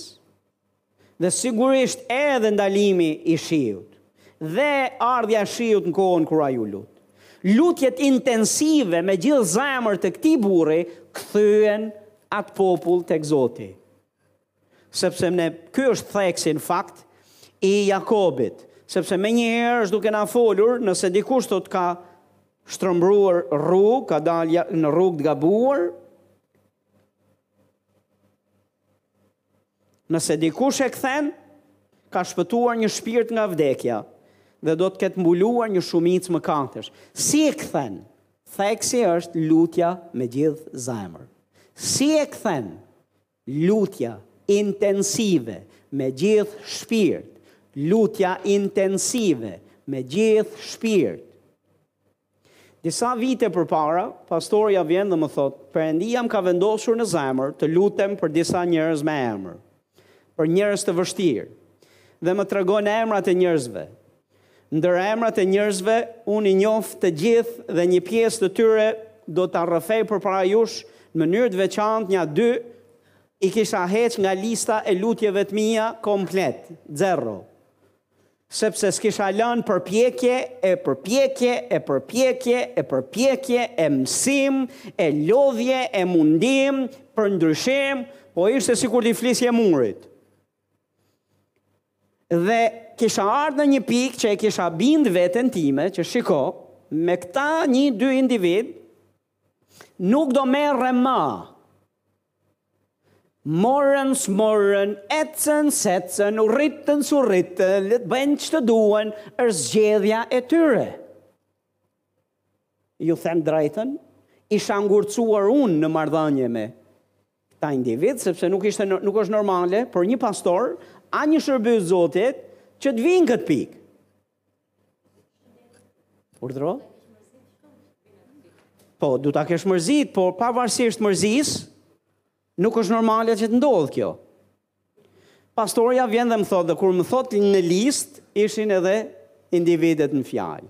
A: dhe sigurisht edhe ndalimi i shiut, dhe ardhja e shiut në kohën kur ai u lut. Lutjet intensive me gjithë zemër të këtij burri, kthyen atë popull tek Zoti. Sepse ne, ky është theksi në fakt i Jakobit, sepse menjëherë është duke na folur nëse dikush të ka shtrëmbruar rrugë, ka dalë në rrugë të gabuar, nëse dikush e kthen, ka shpëtuar një shpirt nga vdekja dhe do të ketë mbuluar një shumicë mëkatesh. Si e kthen? Theksi është lutja me gjithë zemër. Si e kthen? Lutja intensive me gjithë shpirt Lutja intensive me gjithë shpirt Disa vite përpara, pastorja vjen dhe më thotë, Perëndia më ka vendosur në zemër të lutem për disa njerëz me emër, për njerëz të vështirë, dhe më tregon emrat e njerëzve. Ndër emrat e njerëzve, unë i njoh të gjithë dhe një pjesë të tyre do ta rrëfej përpara jush në mënyrë të veçantë nja dy i kisha heq nga lista e lutjeve të mia komplet, zero. Sepse s'kisha lënë përpjekje e përpjekje e përpjekje e përpjekje e mësim e lodhje e mundim për ndryshim, po ishte sikur t'i flisje murit. Dhe kisha ardhë në një pikë që e kisha bind veten time që shiko, me këta nja dy individë nuk do merrem ma. Morën, s'morën, ecën, s'ecën, u rritën, s'u rritën, le të bëjnë ç'të duan, është zgjedhja e tyre. Ju them të drejtën, isha ngurcuar unë në marrëdhënie me këta individë, sepse nuk ishte nuk është normale për një pastor, a një shërbyes Zotit që të vijë në këtë pikë. Urdhro? Po, du ta kesh mërzit, por pavarësisht mërzisë, nuk është normale që të ndodhë kjo. Pastorja vjen dhe më thotë dhe kur më thotë në listë ishin edhe individët në fjalë.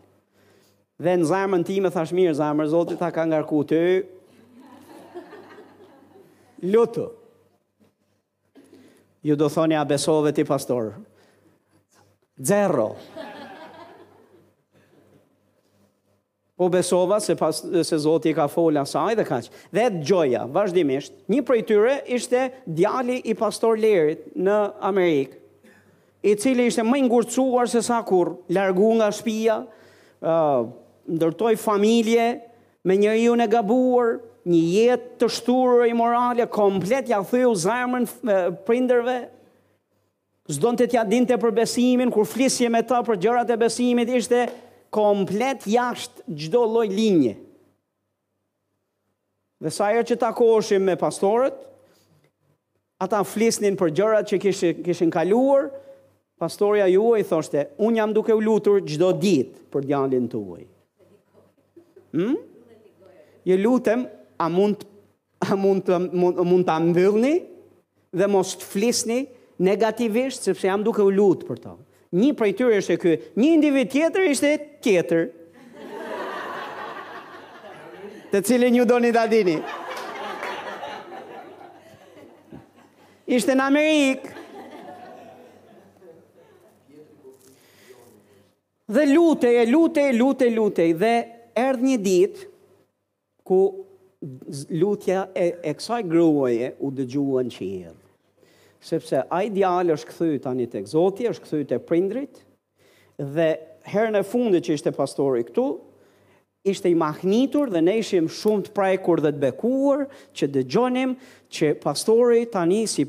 A: Dhe në zemrën time thashë mirë, zemër, Zoti ta ka ngarku ty. Lutu. Ju do thoni a besove ti pastor. Zero. Po besova se pas se Zoti i ka fol asaj dhe kaq. Dhe e dëgjoja vazhdimisht. Një prej tyre ishte djali i pastor Lerit në Amerikë, i cili ishte më i ngurcuar se sa kurrë, u largu nga shpia, ë ndërtoi familje me njeriun e gabuar, një jetë të shturur imorale, komplet ia theu zemrën prindërve. S'donte t'ia dinte për besimin, kur flisje me ta për gjërat e besimit, ishte komplet jashtë çdo lloj linje. Dhe sa herë që takoheshim me pastorët, ata flisnin për gjërat që kishin, kishin kaluar, pastorja juaj i thoshte, unë jam duke u lutur çdo ditë për djalin tuaj. Hmm? Ju lutem, a mund të A mund të mund, mund ta mbyllni dhe mos të flisni negativisht sepse jam duke u lut për to. Një prej tyre ishte ky, një individ tjetër ishte tjetër. Të cilin ju doni ta dini. Ishte në Amerikë. Dhe lutej, lutej, lutej, lutej dhe erdh një ditë ku lutja e, e kësaj gruaje u dëgjua në qiell. Sepse ai djalë është kthy tani tek Zoti, është kthy te prindërit dhe herën e fundit që ishte pastori këtu, ishte i mahnitur dhe ne ishim shumë të prekur dhe të bekuar që dëgjonim që pastori tani si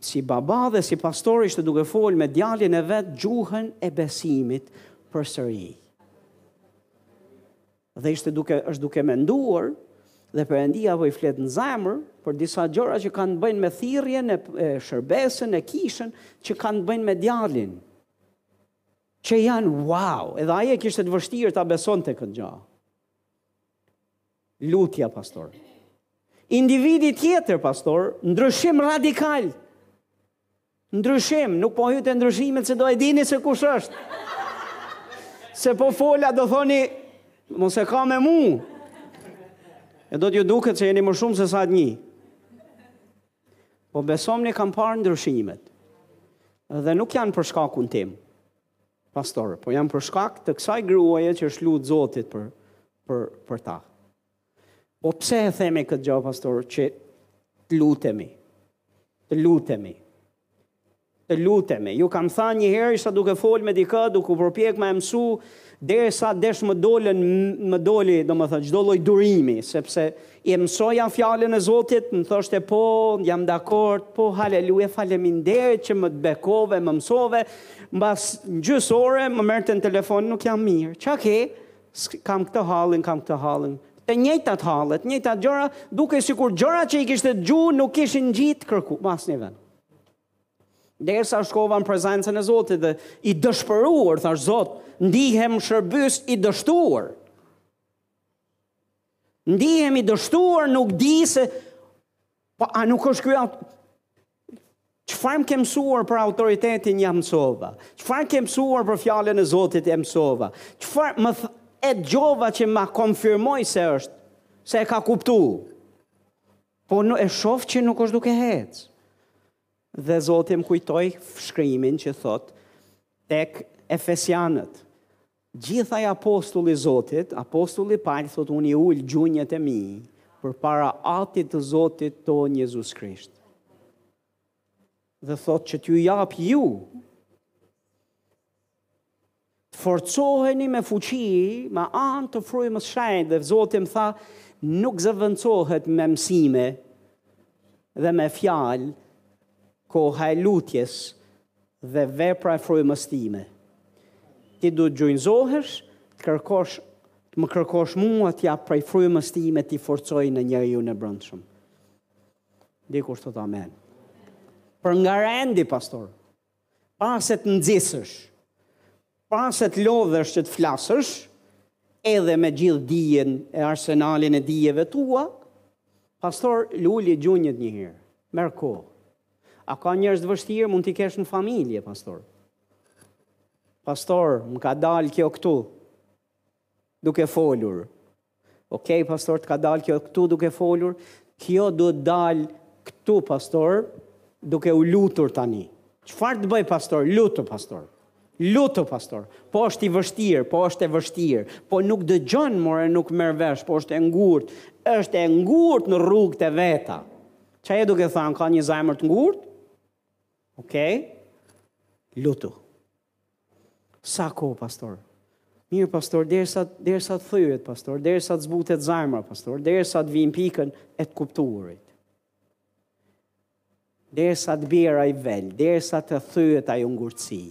A: si baba dhe si pastor ishte duke fol me djalin e vet gjuhën e besimit përsëri. Dhe ishte duke, është duke menduar dhe Perëndia po i flet në zemër për disa gjëra që kanë të bëjnë me thirrjen e, e shërbesën e kishën që kanë të bëjnë me djalin. Që janë wow, edhe ai e kishte të vështirë ta besonte këtë gjë. Lutja pastor. Individi tjetër pastor, ndryshim radikal. Ndryshim, nuk po hyj te ndryshimet se do e dini se kush është. Se po fola do thoni mos e ka me mua. E do t'ju duket se jeni më shumë sesa një. Po besomni kam parë ndryshimet. Dhe nuk janë për shkakun tim. Pastor, po janë për shkak të kësaj gruaje që është lut Zotit për për për ta. Po pse e themi këtë gjë pastor që të lutemi? Të lutemi. Të lutemi. Ju kam thënë një herë isha duke fol me dikë, duke u përpjek me e mësu derisa desh më dolën më doli, domethënë çdo lloj durimi, sepse i mësoja fjalën e Zotit, më thoshte po, jam dakord, po haleluja, faleminderit që më të bekove, më mësove, mbas gjysë ore më merrte në telefon, nuk jam mirë. Ça ke? S'kam këtë hallin, kam këtë hallin. Të njëjtat halle, të njëjtat gjëra, dukej sikur gjërat që i kishte gju nuk kishin gjit kërkund, më asnjë vend. Derisa shkova në prezencën e Zotit dhe i dëshpëruar, thash Zot, ndihem shërbyes i dështuar. Ndihem i dështuar, nuk di se Po a nuk është ky Çfarë më ke mësuar për autoritetin ia mësova? Çfarë më ke mësuar për fjalën e Zotit ia mësova? Çfarë më th... e dëgjova që ma konfirmoi se është, se e ka kuptu. Po e shof që nuk është duke hec. Dhe Zoti më kujtoi shkrimin që thotë tek Efesianët Gjithë ai apostull i Zotit, apostulli Pal thotë unë i ul gjunjët e mi përpara Atit të Zotit tonë Jezus Krisht. Dhe thotë që t'ju japë ju të forcoheni me fuqi, me anë të frymës së shenjtë dhe Zoti më tha nuk zëvendësohet me mësime dhe me fjalë koha e lutjes, dhe vepra e frymës time. Ti duhet të gjunjëzohesh, të kërkosh, të më kërkosh mua të jap prej frymës time t'i forcoj në njeriun e brendshëm. Dikush thotë amen. Për nga rendi pastor. Para se të nxisësh. Para se të lodhesh që të flasësh, edhe me gjithë dijen e arsenalin e dijeve tua, pastor, uli gjunjët një herë. Merr kohë. A ka njerëz të vështirë mund t'i kesh në familje, pastor? Pastor, më ka dalë kjo këtu. duke folur. Ok, pastor, të ka dalë kjo këtu duke folur, kjo duhet të dalë këtu, pastor, duke u lutur tani. Çfarë të bëj, pastor? Lutu, pastor. Lutu, pastor. Po është i vështirë, po është e vështirë, po nuk dëgjon, more nuk merr vesh, po është e ngurtë, është e ngurtë në rrugët e veta. Ça je duke thanë, ka një zemër të ngurtë? Ok, lutu. Sa kohë, pastor? Mirë, pastor, derisa, derisa të thyhet, pastor, derisa të zbutet zemra, pastor, derisa të vijë në pikën e të kuptuarit. Derisa të bjerë ai vel, derisa të thyhet ajo ngurtësi.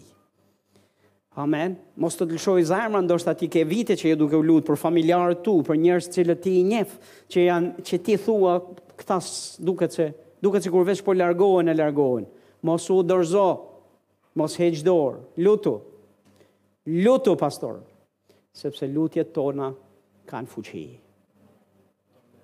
A: Amen. Mos të të lëshojë zemra, ndoshta ti ke vite që je duke u lut për familjarët tu, për njerëz që ti i njef, që, janë, që ti thua këta duket se, duket sikur veç po largohen e largohen. Mos u dorzo, Mos heq dorë, lutu. Lutu pastor, sepse lutjet tona kanë fuqi.